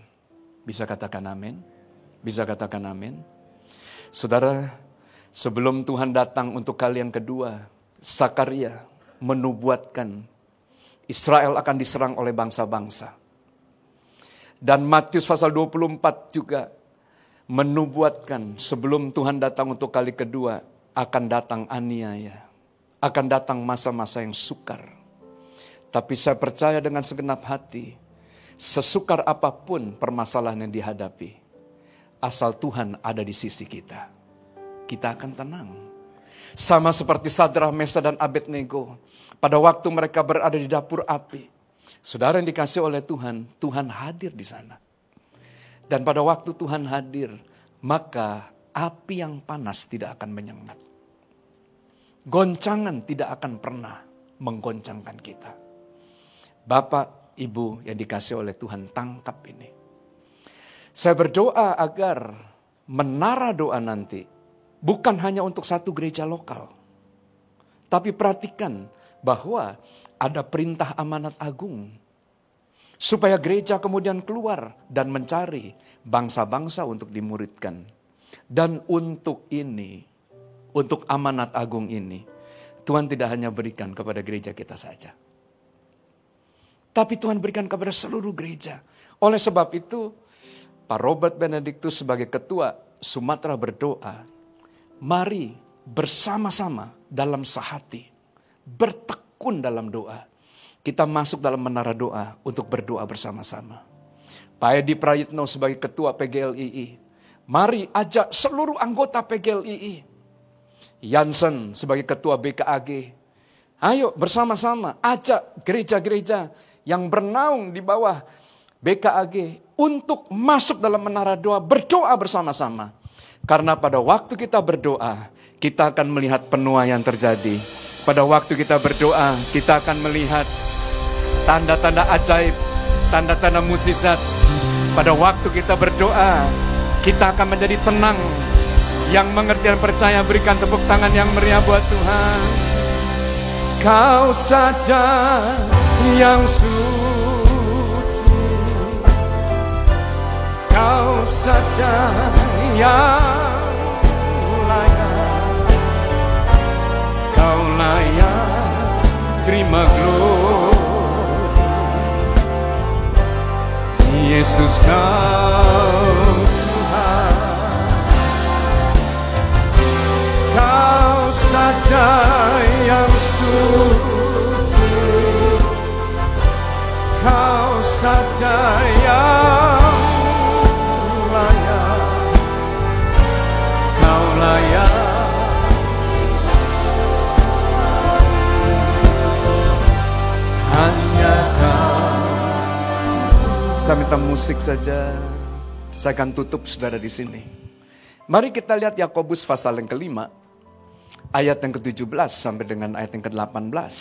Bisa katakan amin? Bisa katakan amin? Saudara, sebelum Tuhan datang untuk kalian kedua, Sakaria menubuatkan Israel akan diserang oleh bangsa-bangsa. Dan Matius pasal 24 juga menubuatkan sebelum Tuhan datang untuk kali kedua akan datang aniaya. Akan datang masa-masa yang sukar. Tapi saya percaya dengan segenap hati, sesukar apa pun permasalahan yang dihadapi, asal Tuhan ada di sisi kita, kita akan tenang. Sama seperti Sadrah, Mesa, dan Abednego. Pada waktu mereka berada di dapur api. Saudara yang dikasih oleh Tuhan, Tuhan hadir di sana. Dan pada waktu Tuhan hadir, maka api yang panas tidak akan menyengat. Goncangan tidak akan pernah menggoncangkan kita. Bapak, Ibu yang dikasih oleh Tuhan tangkap ini. Saya berdoa agar menara doa nanti bukan hanya untuk satu gereja lokal. Tapi perhatikan bahwa ada perintah amanat agung Supaya gereja kemudian keluar dan mencari bangsa-bangsa untuk dimuridkan. Dan untuk ini, untuk amanat agung ini, Tuhan tidak hanya berikan kepada gereja kita saja. Tapi Tuhan berikan kepada seluruh gereja. Oleh sebab itu, Pak Robert Benedictus sebagai ketua Sumatera berdoa, mari bersama-sama dalam sehati, bertekun dalam doa kita masuk dalam menara doa untuk berdoa bersama-sama. Pak Edi Prayitno sebagai ketua PGLII, mari ajak seluruh anggota PGLII. Jansen sebagai ketua BKAG, ayo bersama-sama ajak gereja-gereja yang bernaung di bawah BKAG untuk masuk dalam menara doa, berdoa bersama-sama. Karena pada waktu kita berdoa, kita akan melihat penuaian terjadi. Pada waktu kita berdoa, kita akan melihat tanda-tanda ajaib, tanda-tanda musisat. Pada waktu kita berdoa, kita akan menjadi tenang. Yang mengerti dan percaya berikan tepuk tangan yang meriah buat Tuhan. Kau saja yang suci. Kau saja yang Terima gloria Yesus kau Tuhan. Kau saja yang suci. Kau saja yang Saya minta musik saja Saya akan tutup saudara di sini Mari kita lihat Yakobus pasal yang kelima ayat yang ke-17 sampai dengan ayat yang ke-18.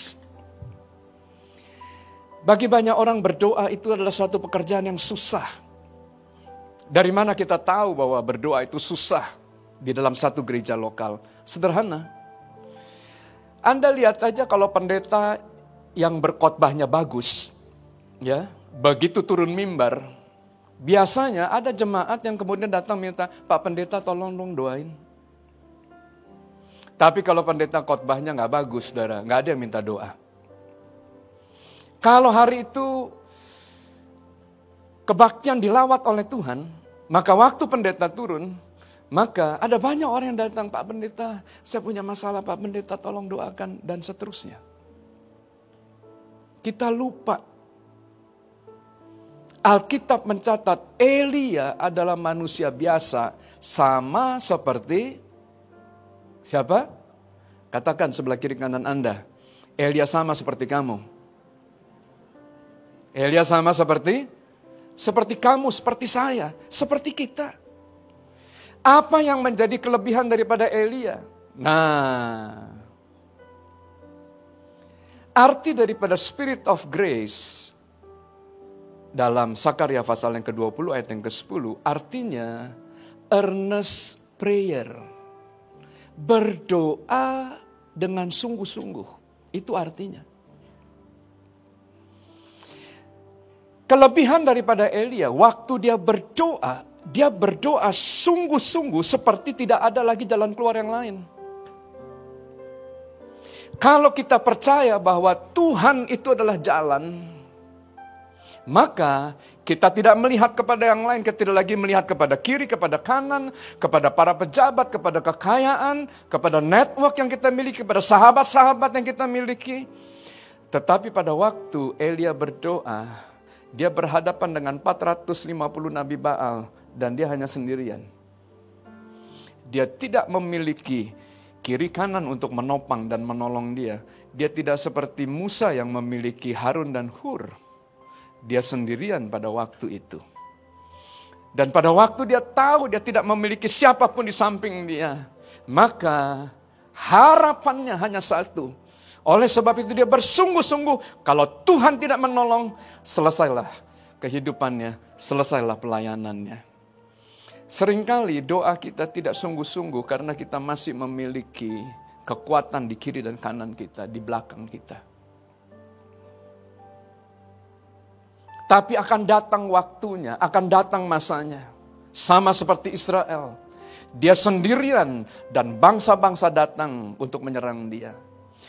Bagi banyak orang berdoa itu adalah suatu pekerjaan yang susah. Dari mana kita tahu bahwa berdoa itu susah di dalam satu gereja lokal? Sederhana. Anda lihat aja kalau pendeta yang berkhotbahnya bagus, ya, begitu turun mimbar, biasanya ada jemaat yang kemudian datang minta, Pak Pendeta tolong dong doain. Tapi kalau pendeta khotbahnya nggak bagus, saudara, nggak ada yang minta doa. Kalau hari itu kebaktian dilawat oleh Tuhan, maka waktu pendeta turun, maka ada banyak orang yang datang, Pak Pendeta, saya punya masalah, Pak Pendeta tolong doakan, dan seterusnya. Kita lupa. Alkitab mencatat Elia adalah manusia biasa, sama seperti siapa? Katakan sebelah kiri kanan Anda, Elia sama seperti kamu. Elia sama seperti seperti kamu, seperti saya, seperti kita. Apa yang menjadi kelebihan daripada Elia? Nah, arti daripada spirit of grace dalam Sakaria pasal yang ke-20 ayat yang ke-10 artinya earnest prayer. Berdoa dengan sungguh-sungguh. Itu artinya. Kelebihan daripada Elia, waktu dia berdoa, dia berdoa sungguh-sungguh seperti tidak ada lagi jalan keluar yang lain. Kalau kita percaya bahwa Tuhan itu adalah jalan, maka kita tidak melihat kepada yang lain, kita tidak lagi melihat kepada kiri, kepada kanan, kepada para pejabat, kepada kekayaan, kepada network yang kita miliki, kepada sahabat-sahabat yang kita miliki. Tetapi pada waktu Elia berdoa, dia berhadapan dengan 450 nabi Baal dan dia hanya sendirian. Dia tidak memiliki kiri kanan untuk menopang dan menolong dia. Dia tidak seperti Musa yang memiliki Harun dan Hur. Dia sendirian pada waktu itu. Dan pada waktu dia tahu dia tidak memiliki siapa pun di samping dia. Maka harapannya hanya satu. Oleh sebab itu dia bersungguh-sungguh, kalau Tuhan tidak menolong, selesailah kehidupannya, selesailah pelayanannya. Seringkali doa kita tidak sungguh-sungguh karena kita masih memiliki kekuatan di kiri dan kanan kita, di belakang kita. Tapi akan datang waktunya, akan datang masanya. Sama seperti Israel. Dia sendirian dan bangsa-bangsa datang untuk menyerang dia.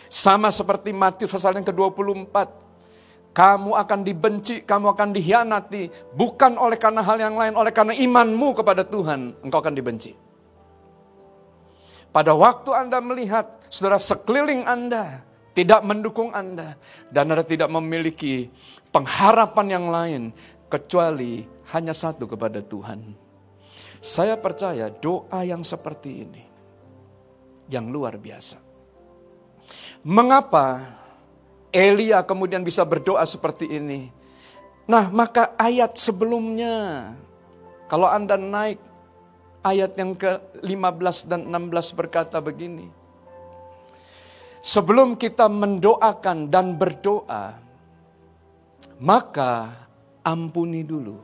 Sama seperti Matius pasal yang ke-24. Kamu akan dibenci, kamu akan dihianati. Bukan oleh karena hal yang lain, oleh karena imanmu kepada Tuhan. Engkau akan dibenci. Pada waktu Anda melihat saudara sekeliling Anda tidak mendukung Anda. Dan Anda tidak memiliki pengharapan yang lain. Kecuali hanya satu kepada Tuhan. Saya percaya doa yang seperti ini. Yang luar biasa Mengapa Elia kemudian bisa berdoa seperti ini? Nah, maka ayat sebelumnya, kalau Anda naik ayat yang ke-15 dan 16 berkata begini. Sebelum kita mendoakan dan berdoa, maka ampuni dulu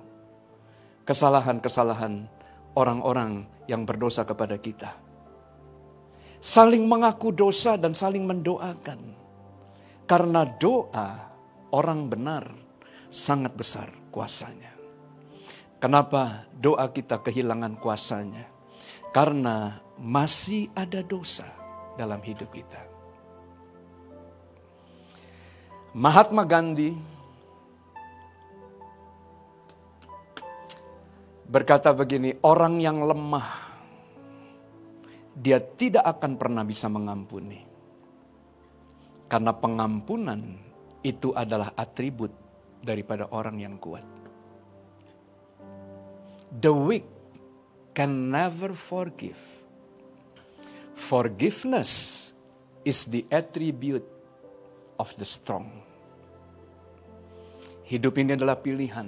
kesalahan-kesalahan orang-orang yang berdosa kepada kita saling mengaku dosa dan saling mendoakan. Karena doa orang benar sangat besar kuasanya. Kenapa doa kita kehilangan kuasanya? Karena masih ada dosa dalam hidup kita. Mahatma Gandhi berkata begini, orang yang lemah dia tidak akan pernah bisa mengampuni. Karena pengampunan itu adalah atribut daripada orang yang kuat. The weak can never forgive. Forgiveness is the attribute of the strong. Hidup ini adalah pilihan.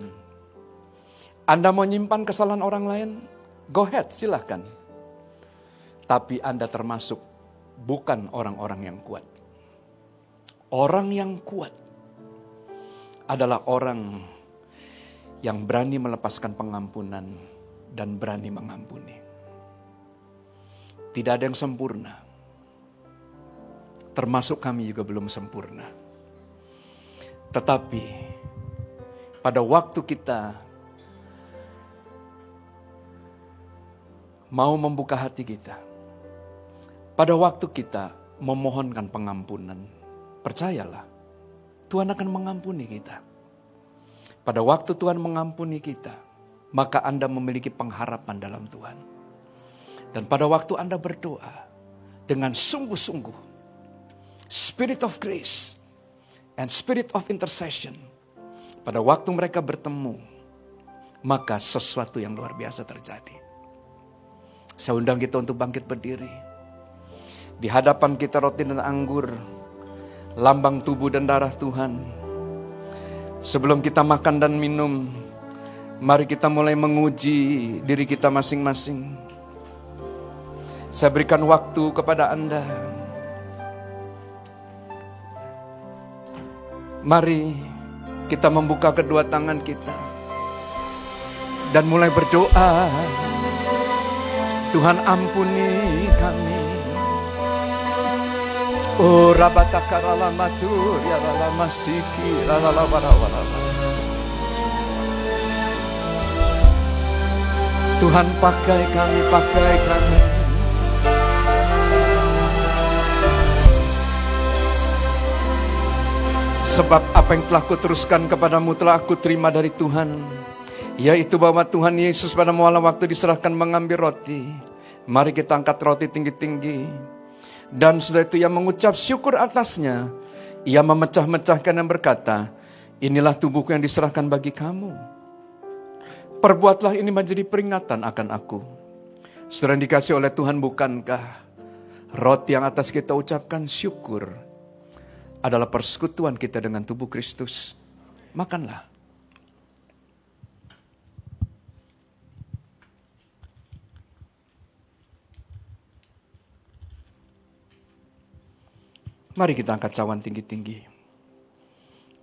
Anda mau nyimpan kesalahan orang lain? Go ahead, silahkan. Tapi Anda termasuk bukan orang-orang yang kuat. Orang yang kuat adalah orang yang berani melepaskan pengampunan dan berani mengampuni. Tidak ada yang sempurna. Termasuk kami juga belum sempurna. Tetapi pada waktu kita mau membuka hati kita, pada waktu kita memohonkan pengampunan, percayalah, Tuhan akan mengampuni kita. Pada waktu Tuhan mengampuni kita, maka Anda memiliki pengharapan dalam Tuhan. Dan pada waktu Anda berdoa dengan sungguh-sungguh, spirit of grace and spirit of intercession, pada waktu mereka bertemu, maka sesuatu yang luar biasa terjadi. Saya undang kita untuk bangkit berdiri. Di hadapan kita roti dan anggur, lambang tubuh dan darah Tuhan. Sebelum kita makan dan minum, mari kita mulai menguji diri kita masing-masing. Saya berikan waktu kepada Anda. Mari kita membuka kedua tangan kita dan mulai berdoa. Tuhan ampuni kami. Oh rabataka rala matur ya rala masiki rala wara Tuhan pakai kami, pakai kami. Sebab apa yang telah kuteruskan kepadamu telah aku terima dari Tuhan. Yaitu bahwa Tuhan Yesus pada malam waktu diserahkan mengambil roti. Mari kita angkat roti tinggi-tinggi. Dan sudah itu ia mengucap syukur atasnya. Ia memecah-mecahkan dan berkata, inilah tubuhku yang diserahkan bagi kamu. Perbuatlah ini menjadi peringatan akan aku. Sudah dikasih oleh Tuhan bukankah roti yang atas kita ucapkan syukur adalah persekutuan kita dengan tubuh Kristus. Makanlah. Mari kita angkat cawan tinggi-tinggi.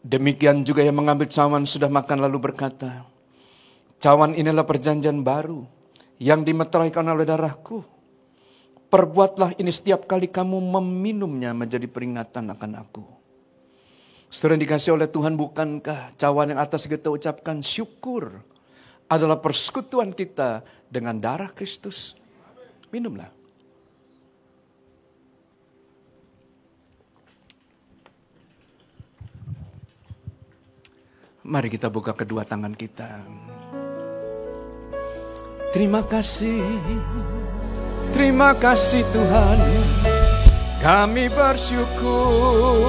Demikian juga yang mengambil cawan sudah makan lalu berkata, Cawan inilah perjanjian baru yang dimeteraikan oleh darahku. Perbuatlah ini setiap kali kamu meminumnya menjadi peringatan akan aku. Setelah dikasih oleh Tuhan bukankah cawan yang atas kita ucapkan syukur adalah persekutuan kita dengan darah Kristus. Minumlah. Mari kita buka kedua tangan kita. Terima kasih, terima kasih Tuhan. Kami bersyukur.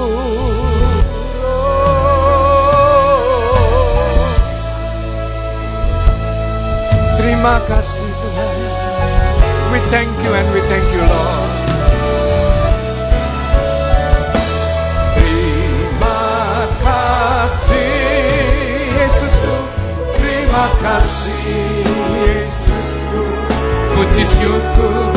Terima kasih Tuhan. We thank you and we thank you Lord. Terima kasih. Yesusku Terima kasih Yesusku Puji syukur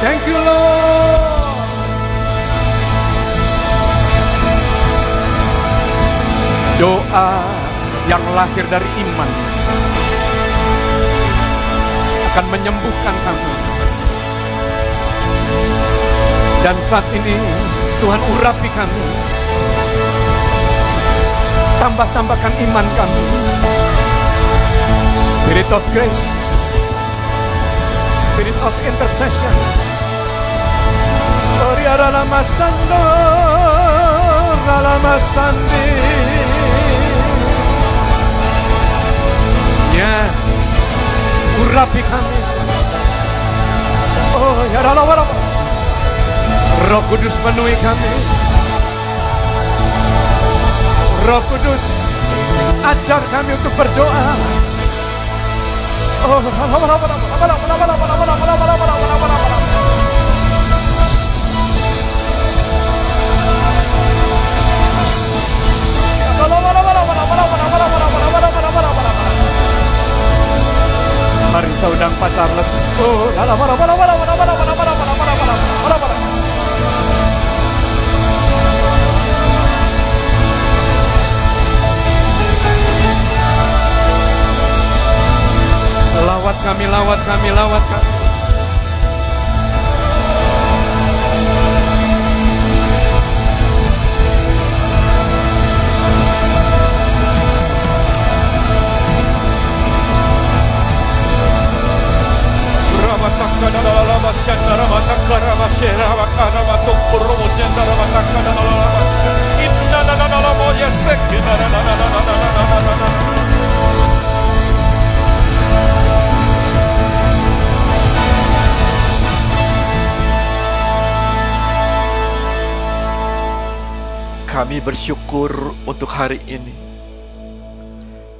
thank you Lord. Doa yang lahir dari iman akan menyembuhkan kamu. Dan saat ini Tuhan urapi kami. Tambah-tambahkan iman kami. Spirit of grace. Spirit of intercession. Oriara lama sando, lama sandi. Yes. Urapi kami. Oh, ya Allah. Roh Kudus penuhi kami. Roh Kudus ajar kami untuk berdoa. Oh, Mari saudang pacarles. Oh, Lawat Bersyukur untuk hari ini.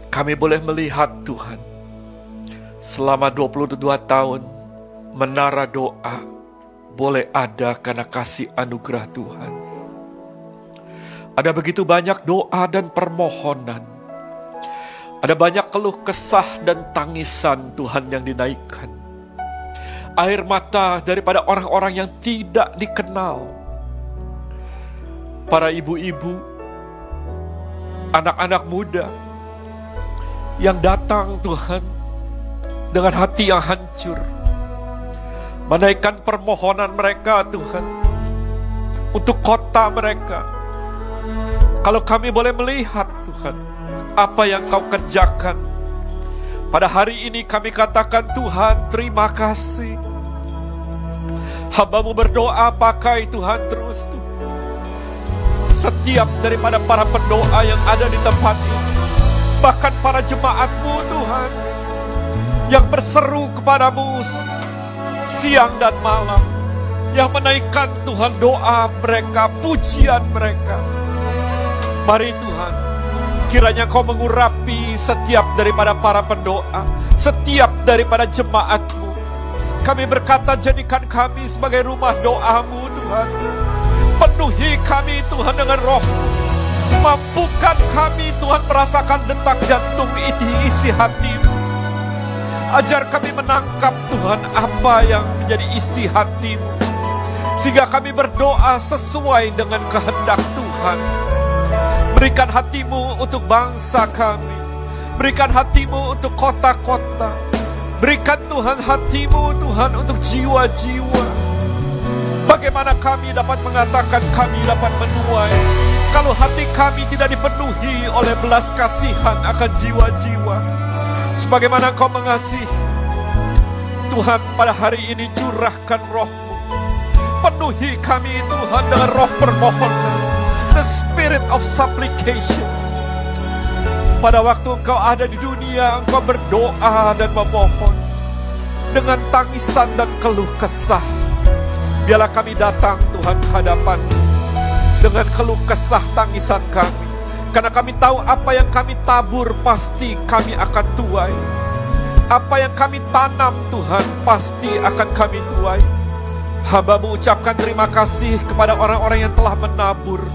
Kami boleh melihat Tuhan selama 22 tahun menara doa boleh ada karena kasih anugerah Tuhan. Ada begitu banyak doa dan permohonan. Ada banyak keluh kesah dan tangisan Tuhan yang dinaikkan. Air mata daripada orang-orang yang tidak dikenal para ibu-ibu, anak-anak muda yang datang Tuhan dengan hati yang hancur. Menaikkan permohonan mereka Tuhan untuk kota mereka. Kalau kami boleh melihat Tuhan apa yang kau kerjakan. Pada hari ini kami katakan Tuhan terima kasih. Hambamu berdoa pakai Tuhan terus Tuhan setiap daripada para pendoa yang ada di tempat ini. Bahkan para jemaatmu Tuhan. Yang berseru kepadamu siang dan malam. Yang menaikkan Tuhan doa mereka, pujian mereka. Mari Tuhan, kiranya kau mengurapi setiap daripada para pendoa. Setiap daripada jemaatmu. Kami berkata jadikan kami sebagai rumah doamu Tuhan Penuhi kami Tuhan dengan roh. Mampukan kami Tuhan merasakan detak jantung ini isi hatimu. Ajar kami menangkap Tuhan apa yang menjadi isi hatimu. Sehingga kami berdoa sesuai dengan kehendak Tuhan. Berikan hatimu untuk bangsa kami. Berikan hatimu untuk kota-kota. Berikan Tuhan hatimu Tuhan untuk jiwa-jiwa. Bagaimana kami dapat mengatakan kami dapat menuai kalau hati kami tidak dipenuhi oleh belas kasihan akan jiwa-jiwa. Sebagaimana kau mengasihi Tuhan pada hari ini curahkan rohmu. Penuhi kami Tuhan dengan roh permohonan. The spirit of supplication. Pada waktu engkau ada di dunia, engkau berdoa dan memohon. Dengan tangisan dan keluh kesah Biarlah kami datang Tuhan ke hadapan dengan keluh kesah tangisan kami. Karena kami tahu apa yang kami tabur pasti kami akan tuai. Apa yang kami tanam Tuhan pasti akan kami tuai. Hambamu ucapkan terima kasih kepada orang-orang yang telah menabur.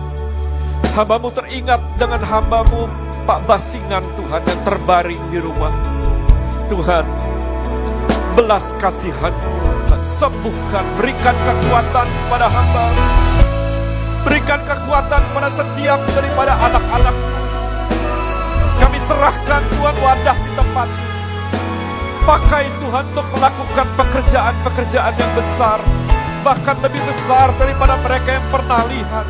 Hambamu teringat dengan hambamu Pak Basingan Tuhan yang terbaring di rumah. Tuhan, belas kasihan sembuhkan, berikan kekuatan kepada hamba, berikan kekuatan pada setiap daripada anak-anak. Kami serahkan Tuhan wadah di tempat Pakai Tuhan untuk melakukan pekerjaan-pekerjaan yang besar, bahkan lebih besar daripada mereka yang pernah lihat.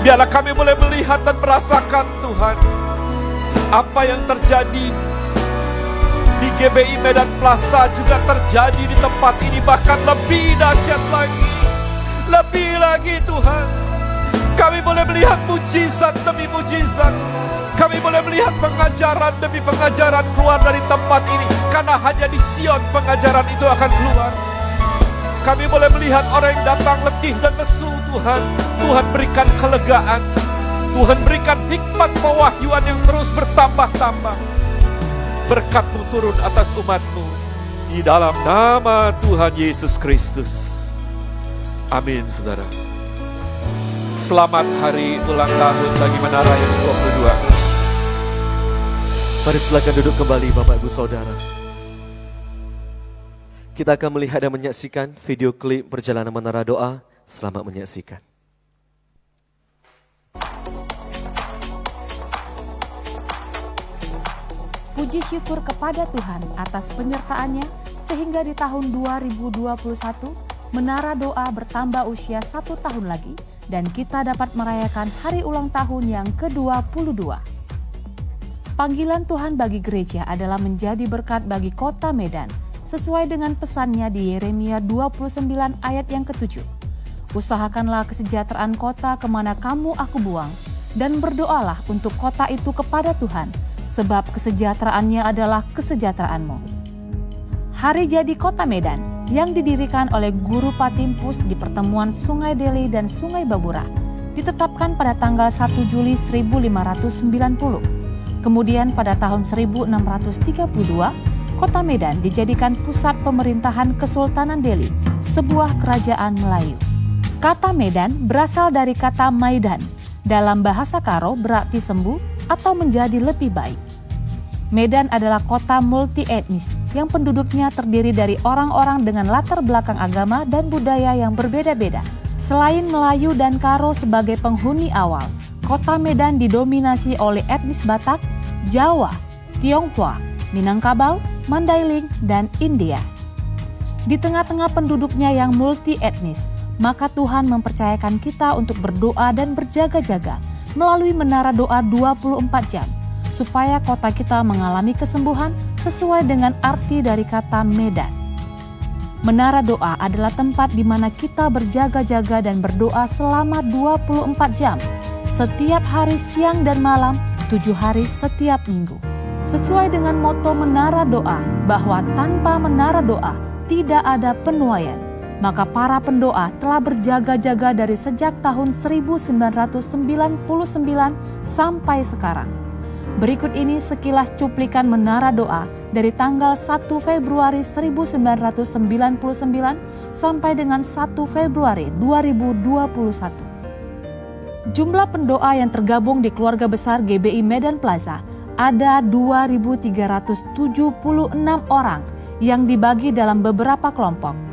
Biarlah kami boleh melihat dan merasakan Tuhan apa yang terjadi di GBI Medan Plaza juga terjadi di tempat ini bahkan lebih dahsyat lagi. Lebih lagi Tuhan. Kami boleh melihat mujizat demi mujizat. Kami boleh melihat pengajaran demi pengajaran keluar dari tempat ini karena hanya di Sion pengajaran itu akan keluar. Kami boleh melihat orang yang datang letih dan lesu Tuhan. Tuhan berikan kelegaan. Tuhan berikan hikmat pewahyuan yang terus bertambah-tambah. Berkatmu turun atas umatmu. Di dalam nama Tuhan Yesus Kristus. Amin saudara. Selamat hari ulang tahun bagi Menara yang 22. Mari silakan duduk kembali Bapak Ibu Saudara. Kita akan melihat dan menyaksikan video klip perjalanan menara doa. Selamat menyaksikan. Puji syukur kepada Tuhan atas penyertaannya sehingga di tahun 2021 Menara Doa bertambah usia satu tahun lagi dan kita dapat merayakan hari ulang tahun yang ke-22. Panggilan Tuhan bagi gereja adalah menjadi berkat bagi kota Medan sesuai dengan pesannya di Yeremia 29 ayat yang ketujuh. Usahakanlah kesejahteraan kota ke mana kamu aku buang, dan berdoalah untuk kota itu kepada Tuhan, sebab kesejahteraannya adalah kesejahteraanmu. Hari jadi kota Medan yang didirikan oleh Guru Patimpus di pertemuan Sungai Deli dan Sungai Babura ditetapkan pada tanggal 1 Juli 1590. Kemudian pada tahun 1632, Kota Medan dijadikan pusat pemerintahan Kesultanan Delhi, sebuah kerajaan Melayu. Kata Medan berasal dari kata Maidan, dalam bahasa Karo berarti sembuh atau menjadi lebih baik. Medan adalah kota multi etnis yang penduduknya terdiri dari orang-orang dengan latar belakang agama dan budaya yang berbeda-beda. Selain Melayu dan Karo sebagai penghuni awal, kota Medan didominasi oleh etnis Batak, Jawa, Tionghoa, Minangkabau, Mandailing, dan India. Di tengah-tengah penduduknya yang multi etnis, maka Tuhan mempercayakan kita untuk berdoa dan berjaga-jaga melalui menara doa 24 jam, supaya kota kita mengalami kesembuhan sesuai dengan arti dari kata Medan. Menara doa adalah tempat di mana kita berjaga-jaga dan berdoa selama 24 jam, setiap hari siang dan malam, tujuh hari setiap minggu sesuai dengan moto menara doa bahwa tanpa menara doa tidak ada penuaian. Maka para pendoa telah berjaga-jaga dari sejak tahun 1999 sampai sekarang. Berikut ini sekilas cuplikan menara doa dari tanggal 1 Februari 1999 sampai dengan 1 Februari 2021. Jumlah pendoa yang tergabung di keluarga besar GBI Medan Plaza ada 2.376 orang yang dibagi dalam beberapa kelompok.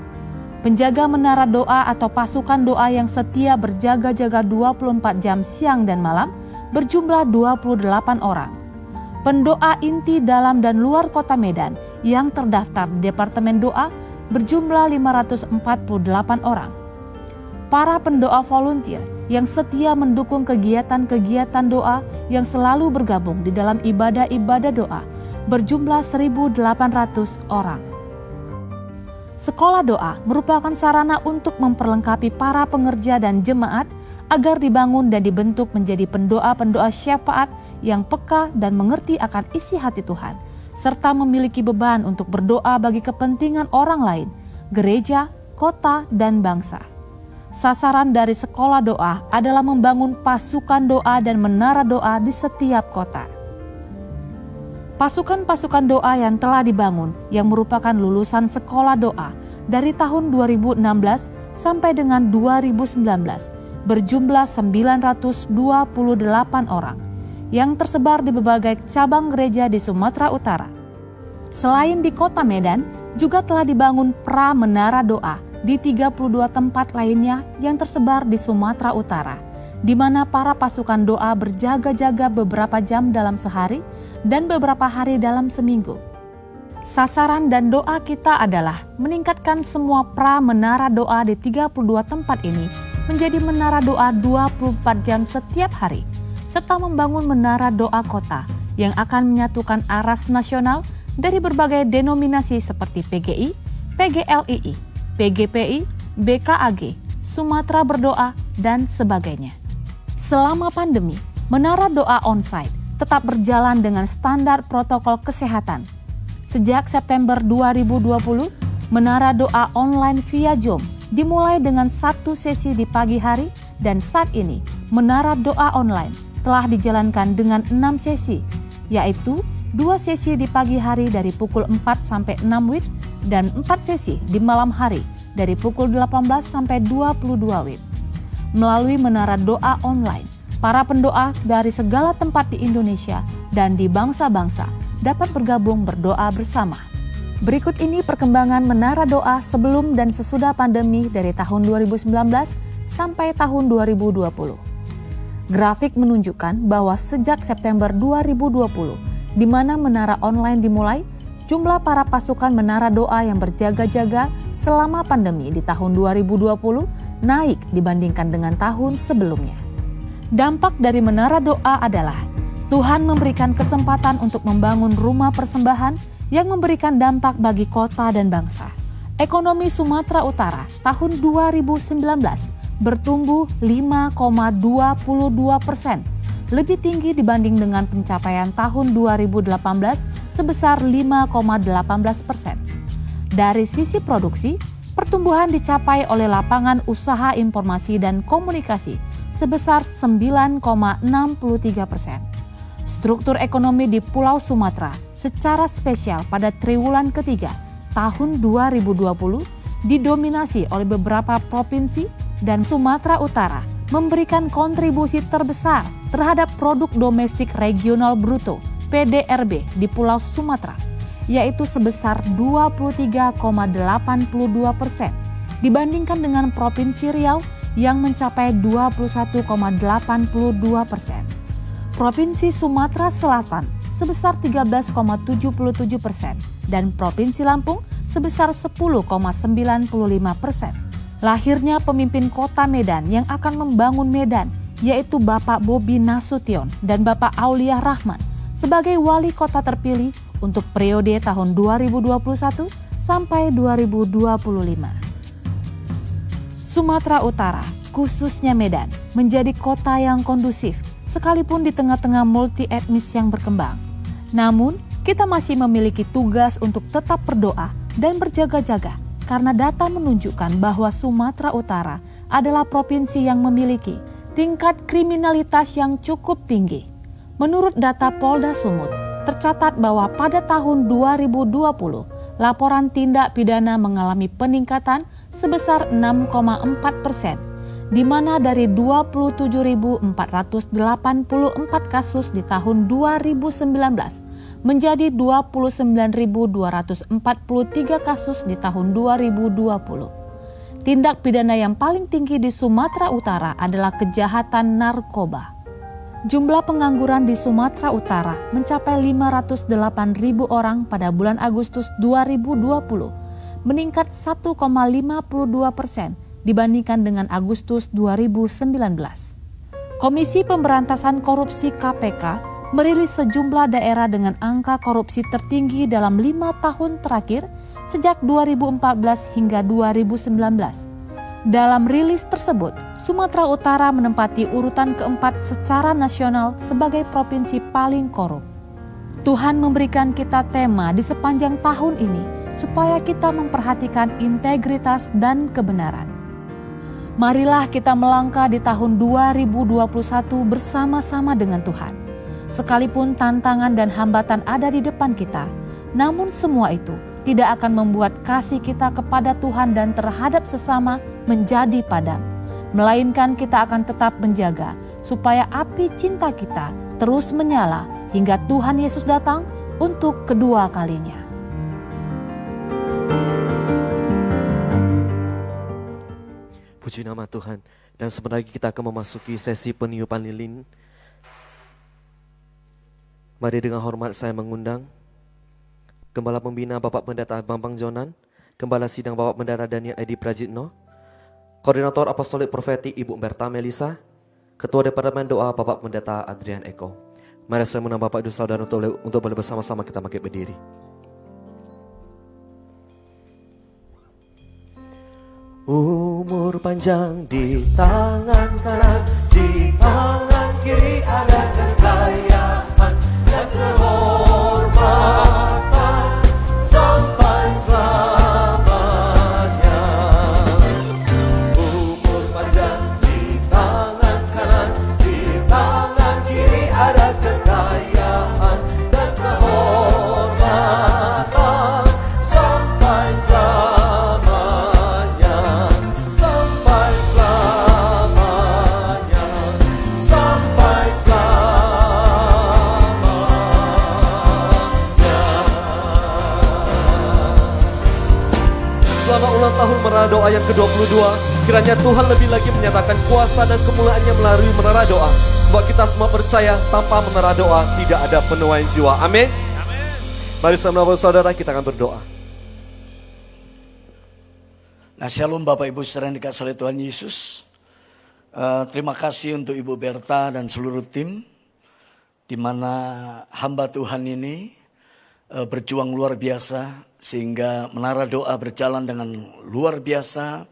Penjaga menara doa atau pasukan doa yang setia berjaga-jaga 24 jam siang dan malam berjumlah 28 orang. Pendoa inti dalam dan luar kota Medan yang terdaftar di Departemen Doa berjumlah 548 orang. Para pendoa volunteer yang setia mendukung kegiatan-kegiatan doa yang selalu bergabung di dalam ibadah-ibadah doa berjumlah 1.800 orang. Sekolah doa merupakan sarana untuk memperlengkapi para pengerja dan jemaat agar dibangun dan dibentuk menjadi pendoa-pendoa syafaat yang peka dan mengerti akan isi hati Tuhan, serta memiliki beban untuk berdoa bagi kepentingan orang lain, gereja, kota, dan bangsa. Sasaran dari sekolah doa adalah membangun pasukan doa dan menara doa di setiap kota. Pasukan-pasukan doa yang telah dibangun yang merupakan lulusan sekolah doa dari tahun 2016 sampai dengan 2019 berjumlah 928 orang yang tersebar di berbagai cabang gereja di Sumatera Utara. Selain di kota Medan, juga telah dibangun pra menara doa di 32 tempat lainnya yang tersebar di Sumatera Utara di mana para pasukan doa berjaga-jaga beberapa jam dalam sehari dan beberapa hari dalam seminggu. Sasaran dan doa kita adalah meningkatkan semua pra menara doa di 32 tempat ini menjadi menara doa 24 jam setiap hari, serta membangun menara doa kota yang akan menyatukan aras nasional dari berbagai denominasi seperti PGI, PGLII, PGPI, BKAG, Sumatera Berdoa, dan sebagainya. Selama pandemi, Menara Doa Onsite tetap berjalan dengan standar protokol kesehatan. Sejak September 2020, Menara Doa Online via Zoom dimulai dengan satu sesi di pagi hari dan saat ini Menara Doa Online telah dijalankan dengan enam sesi, yaitu dua sesi di pagi hari dari pukul 4 sampai 6 WIB dan empat sesi di malam hari dari pukul 18 sampai 22 WIB melalui menara doa online. Para pendoa dari segala tempat di Indonesia dan di bangsa-bangsa dapat bergabung berdoa bersama. Berikut ini perkembangan menara doa sebelum dan sesudah pandemi dari tahun 2019 sampai tahun 2020. Grafik menunjukkan bahwa sejak September 2020, di mana menara online dimulai, jumlah para pasukan menara doa yang berjaga-jaga selama pandemi di tahun 2020 naik dibandingkan dengan tahun sebelumnya. Dampak dari menara doa adalah Tuhan memberikan kesempatan untuk membangun rumah persembahan yang memberikan dampak bagi kota dan bangsa. Ekonomi Sumatera Utara tahun 2019 bertumbuh 5,22 persen, lebih tinggi dibanding dengan pencapaian tahun 2018 sebesar 5,18 persen. Dari sisi produksi, pertumbuhan dicapai oleh lapangan usaha informasi dan komunikasi sebesar 9,63 persen. Struktur ekonomi di Pulau Sumatera secara spesial pada triwulan ketiga tahun 2020 didominasi oleh beberapa provinsi dan Sumatera Utara memberikan kontribusi terbesar terhadap produk domestik regional bruto PDRB di Pulau Sumatera yaitu sebesar 23,82 persen dibandingkan dengan Provinsi Riau yang mencapai 21,82 persen. Provinsi Sumatera Selatan sebesar 13,77 persen dan Provinsi Lampung sebesar 10,95 persen. Lahirnya pemimpin kota Medan yang akan membangun Medan, yaitu Bapak Bobi Nasution dan Bapak Aulia Rahman sebagai wali kota terpilih untuk periode tahun 2021 sampai 2025. Sumatera Utara, khususnya Medan, menjadi kota yang kondusif sekalipun di tengah-tengah multi etnis yang berkembang. Namun, kita masih memiliki tugas untuk tetap berdoa dan berjaga-jaga karena data menunjukkan bahwa Sumatera Utara adalah provinsi yang memiliki tingkat kriminalitas yang cukup tinggi. Menurut data Polda Sumut, tercatat bahwa pada tahun 2020 laporan tindak pidana mengalami peningkatan sebesar 6,4 persen, di mana dari 27.484 kasus di tahun 2019 menjadi 29.243 kasus di tahun 2020. Tindak pidana yang paling tinggi di Sumatera Utara adalah kejahatan narkoba. Jumlah pengangguran di Sumatera Utara mencapai 508 ribu orang pada bulan Agustus 2020, meningkat 1,52 persen dibandingkan dengan Agustus 2019. Komisi Pemberantasan Korupsi KPK merilis sejumlah daerah dengan angka korupsi tertinggi dalam lima tahun terakhir sejak 2014 hingga 2019 dalam rilis tersebut, Sumatera Utara menempati urutan keempat secara nasional sebagai provinsi paling korup. Tuhan memberikan kita tema di sepanjang tahun ini supaya kita memperhatikan integritas dan kebenaran. Marilah kita melangkah di tahun 2021 bersama-sama dengan Tuhan. Sekalipun tantangan dan hambatan ada di depan kita, namun semua itu tidak akan membuat kasih kita kepada Tuhan dan terhadap sesama menjadi padam, melainkan kita akan tetap menjaga supaya api cinta kita terus menyala hingga Tuhan Yesus datang untuk kedua kalinya. Puji nama Tuhan. Dan sebentar lagi kita akan memasuki sesi peniupan lilin. Mari dengan hormat saya mengundang Gembala Pembina Bapak Pendeta Bambang Jonan, Gembala Sidang Bapak Pendeta Daniel Edi Prajitno, Koordinator Apostolik Profetik Ibu Berta Melisa, Ketua Departemen Doa Bapak Pendeta Adrian Eko. Mari saya mengundang Bapak Ibu Saudara untuk, untuk boleh bersama-sama kita pakai berdiri. Umur panjang di tangan kanan, di tangan kiri ada Doa yang ke-22. Kiranya Tuhan lebih lagi menyatakan kuasa dan kemuliaannya melalui Menara Doa. Sebab kita semua percaya tanpa Menara Doa tidak ada penuaian jiwa. Amin. Mari sama saudara kita akan berdoa. Nah shalom Bapak Ibu saudara yang dikasih oleh Tuhan Yesus. Eh, terima kasih untuk Ibu Berta dan seluruh tim. Di mana hamba Tuhan ini eh, berjuang luar biasa. Sehingga menara doa berjalan dengan luar biasa.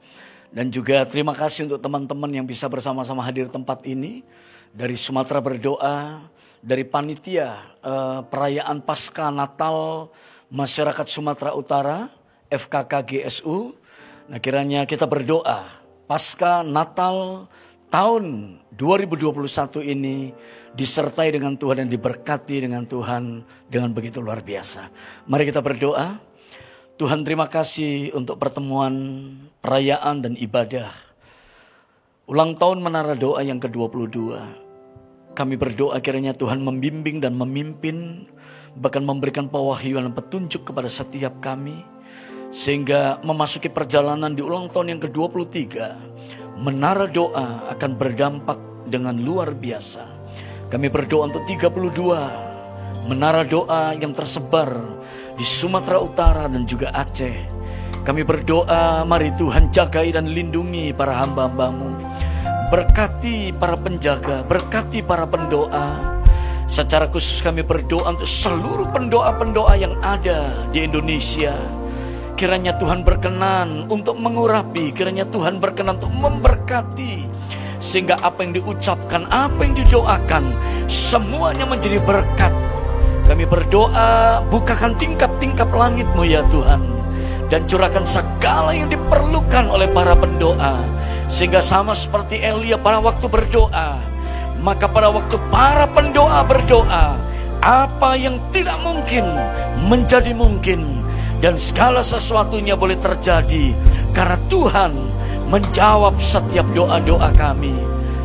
Dan juga terima kasih untuk teman-teman yang bisa bersama-sama hadir tempat ini. Dari Sumatera berdoa, dari panitia eh, perayaan Pasca Natal Masyarakat Sumatera Utara, FKK GSU. Nah kiranya kita berdoa pasca Natal tahun 2021 ini disertai dengan Tuhan dan diberkati dengan Tuhan dengan begitu luar biasa. Mari kita berdoa. Tuhan terima kasih untuk pertemuan perayaan dan ibadah. Ulang tahun menara doa yang ke-22. Kami berdoa kiranya Tuhan membimbing dan memimpin, bahkan memberikan pewahyuan dan petunjuk kepada setiap kami. Sehingga memasuki perjalanan di ulang tahun yang ke-23, menara doa akan berdampak dengan luar biasa. Kami berdoa untuk 32 menara doa yang tersebar di Sumatera Utara dan juga Aceh. Kami berdoa, mari Tuhan jagai dan lindungi para hamba-hambamu. Berkati para penjaga, berkati para pendoa. Secara khusus kami berdoa untuk seluruh pendoa-pendoa yang ada di Indonesia. Kiranya Tuhan berkenan untuk mengurapi, kiranya Tuhan berkenan untuk memberkati. Sehingga apa yang diucapkan, apa yang didoakan, semuanya menjadi berkat. Kami berdoa, bukakan tingkap-tingkap langitmu ya Tuhan. Dan curahkan segala yang diperlukan oleh para pendoa. Sehingga sama seperti Elia pada waktu berdoa. Maka pada waktu para pendoa berdoa, apa yang tidak mungkin menjadi mungkin dan segala sesuatunya boleh terjadi karena Tuhan menjawab setiap doa-doa kami.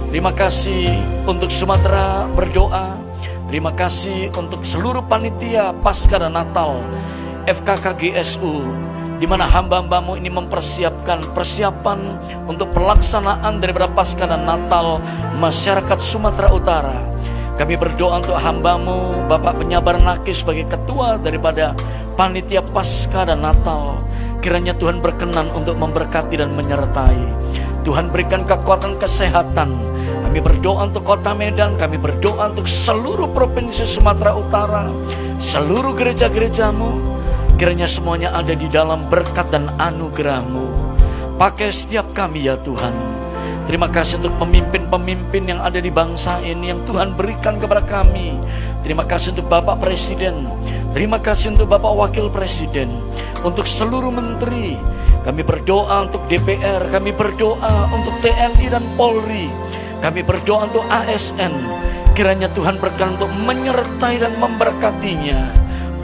Terima kasih untuk Sumatera berdoa. Terima kasih untuk seluruh panitia Pasca dan Natal FKK GSU di mana hamba-hambamu ini mempersiapkan persiapan untuk pelaksanaan daripada Pasca dan Natal masyarakat Sumatera Utara. Kami berdoa untuk hambamu, Bapak penyabar nakis sebagai ketua daripada panitia Pasca dan Natal. Kiranya Tuhan berkenan untuk memberkati dan menyertai. Tuhan berikan kekuatan kesehatan. Kami berdoa untuk kota Medan, kami berdoa untuk seluruh provinsi Sumatera Utara, seluruh gereja-gerejamu. Kiranya semuanya ada di dalam berkat dan anugerahmu. Pakai setiap kami ya Tuhan. Terima kasih untuk pemimpin-pemimpin yang ada di bangsa ini yang Tuhan berikan kepada kami. Terima kasih untuk Bapak Presiden. Terima kasih untuk Bapak Wakil Presiden. Untuk seluruh menteri. Kami berdoa untuk DPR. Kami berdoa untuk TNI dan Polri. Kami berdoa untuk ASN. Kiranya Tuhan berkenan untuk menyertai dan memberkatinya.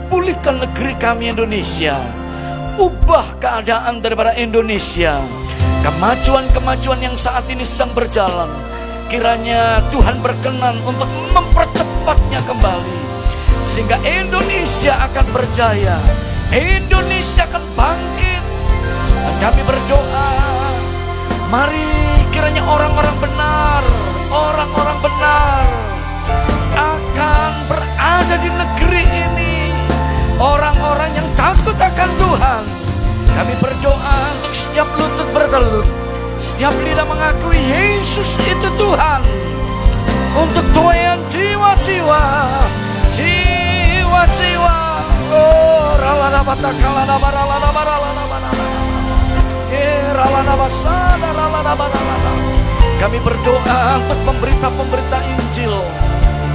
Pulihkan negeri kami Indonesia. Ubah keadaan daripada Indonesia kemajuan-kemajuan yang saat ini sedang berjalan. Kiranya Tuhan berkenan untuk mempercepatnya kembali. Sehingga Indonesia akan berjaya. Indonesia akan bangkit. Dan kami berdoa. Mari kiranya orang-orang benar, orang-orang benar akan berada di negeri ini. Orang-orang yang takut akan Tuhan. Kami berdoa untuk setiap lutut bertelut, setiap lidah mengakui Yesus itu Tuhan. Untuk tuayan jiwa-jiwa, jiwa-jiwa. Oh, ralana batakala. Eh, ralana basada ralana barala. Kami berdoa untuk pemberita-pemberita Injil.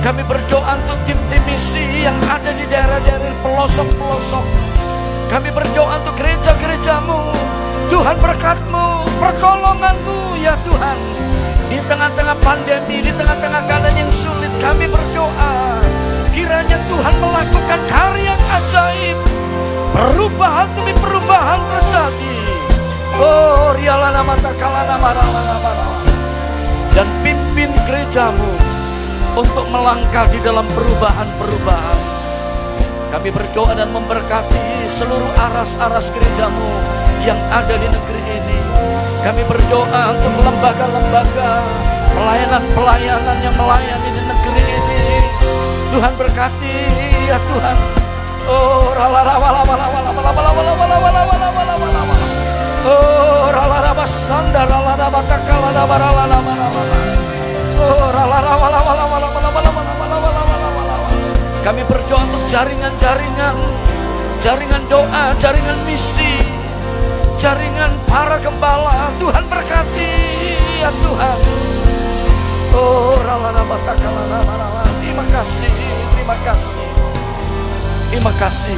Kami berdoa untuk tim-tim misi yang ada di daerah-daerah pelosok-pelosok. Kami berdoa untuk gereja-gerejamu. Tuhan berkatmu, pertolonganmu ya Tuhan. Di tengah-tengah pandemi, di tengah-tengah keadaan yang sulit, kami berdoa. Kiranya Tuhan melakukan karya yang ajaib. Perubahan demi perubahan terjadi. Oh. Dan pimpin gerejamu untuk melangkah di dalam perubahan-perubahan. Kami berdoa dan memberkati seluruh aras-aras gerejamu yang ada di negeri ini. Kami berdoa untuk lembaga-lembaga pelayanan-pelayanan yang melayani di negeri ini. Tuhan berkati ya Tuhan. Oh, rala rala rala rala rala rala rala rala rala. Kami berdoa untuk jaringan-jaringan, jaringan doa, jaringan misi, jaringan para gembala. Tuhan berkati, ya Tuhan. Oh. Terima kasih, terima kasih. Terima kasih,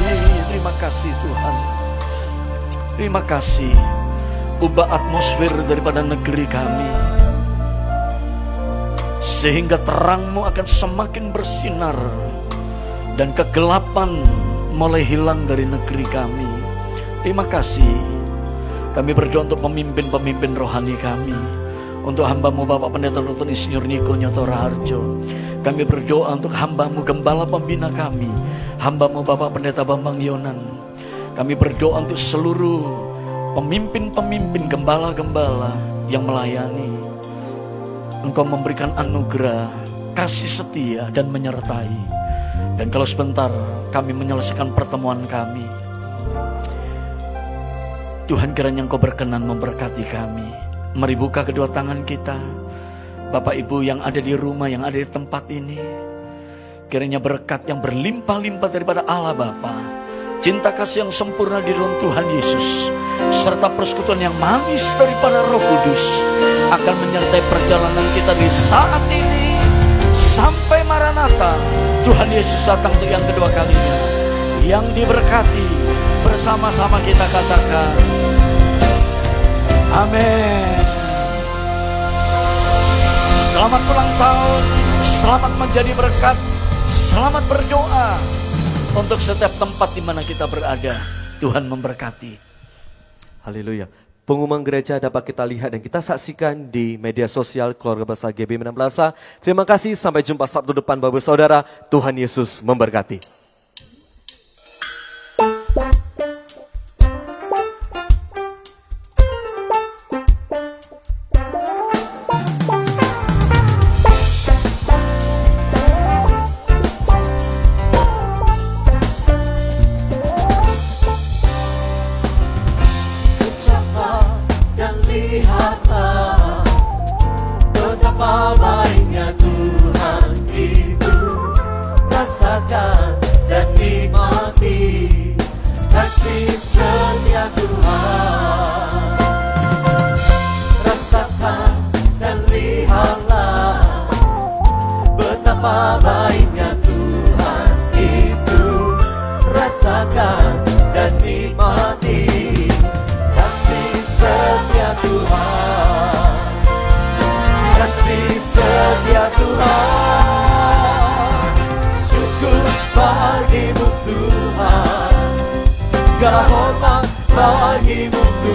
terima kasih Tuhan. Terima kasih. Ubah atmosfer daripada negeri kami. Sehingga terangmu akan semakin bersinar. Dan kegelapan mulai hilang dari negeri kami. Terima kasih. Kami berdoa untuk pemimpin-pemimpin rohani kami. Untuk hambamu Bapak Pendeta Dr. Insinyur Niko Nyoto Raharjo. Kami berdoa untuk hambamu Gembala Pembina kami. Hambamu Bapak Pendeta Bambang Yonan. Kami berdoa untuk seluruh pemimpin-pemimpin gembala-gembala yang melayani. Engkau memberikan anugerah, kasih setia dan menyertai. Dan kalau sebentar kami menyelesaikan pertemuan kami, Tuhan kiranya Engkau berkenan memberkati kami. Mari buka kedua tangan kita. Bapak Ibu yang ada di rumah, yang ada di tempat ini. Kiranya berkat yang berlimpah-limpah daripada Allah Bapa. Cinta kasih yang sempurna di dalam Tuhan Yesus. Serta persekutuan yang manis daripada roh kudus. Akan menyertai perjalanan kita di saat ini. Sampai Maranatha. Tuhan Yesus datang untuk yang kedua kalinya. Yang diberkati bersama-sama kita katakan. Amin. Selamat ulang tahun, selamat menjadi berkat, selamat berdoa untuk setiap tempat di mana kita berada. Tuhan memberkati. Haleluya. Pengumuman gereja dapat kita lihat dan kita saksikan di media sosial keluarga besar GB Menang Plaza. Terima kasih, sampai jumpa Sabtu depan Bapak Saudara. Tuhan Yesus memberkati.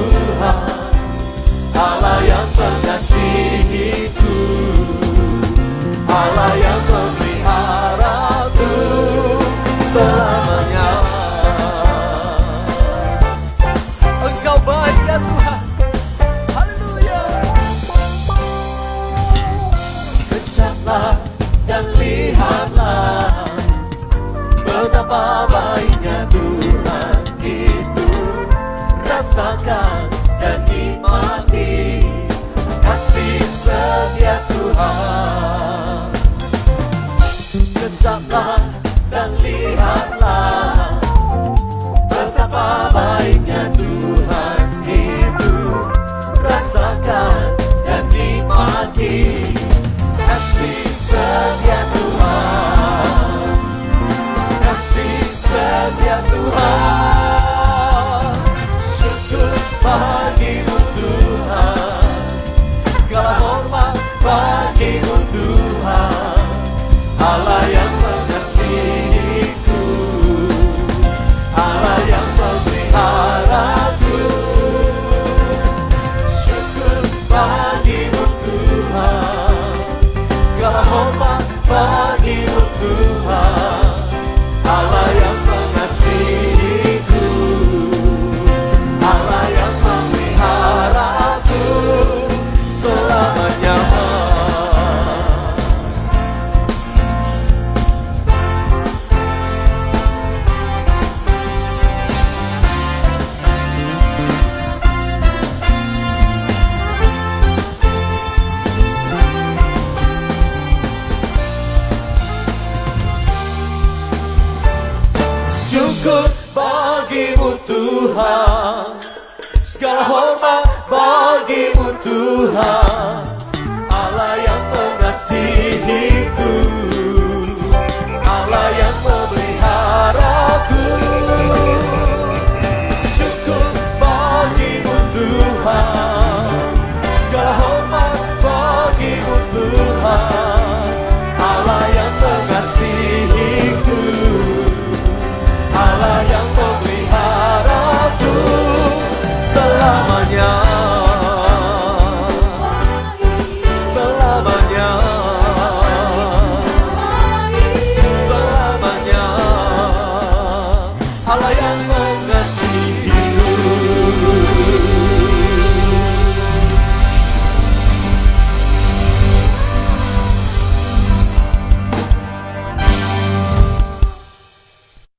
Tuhan. Allah yang mengasihiku Rasakan dan nikmati Kasih setia Tuhan. Kejaplah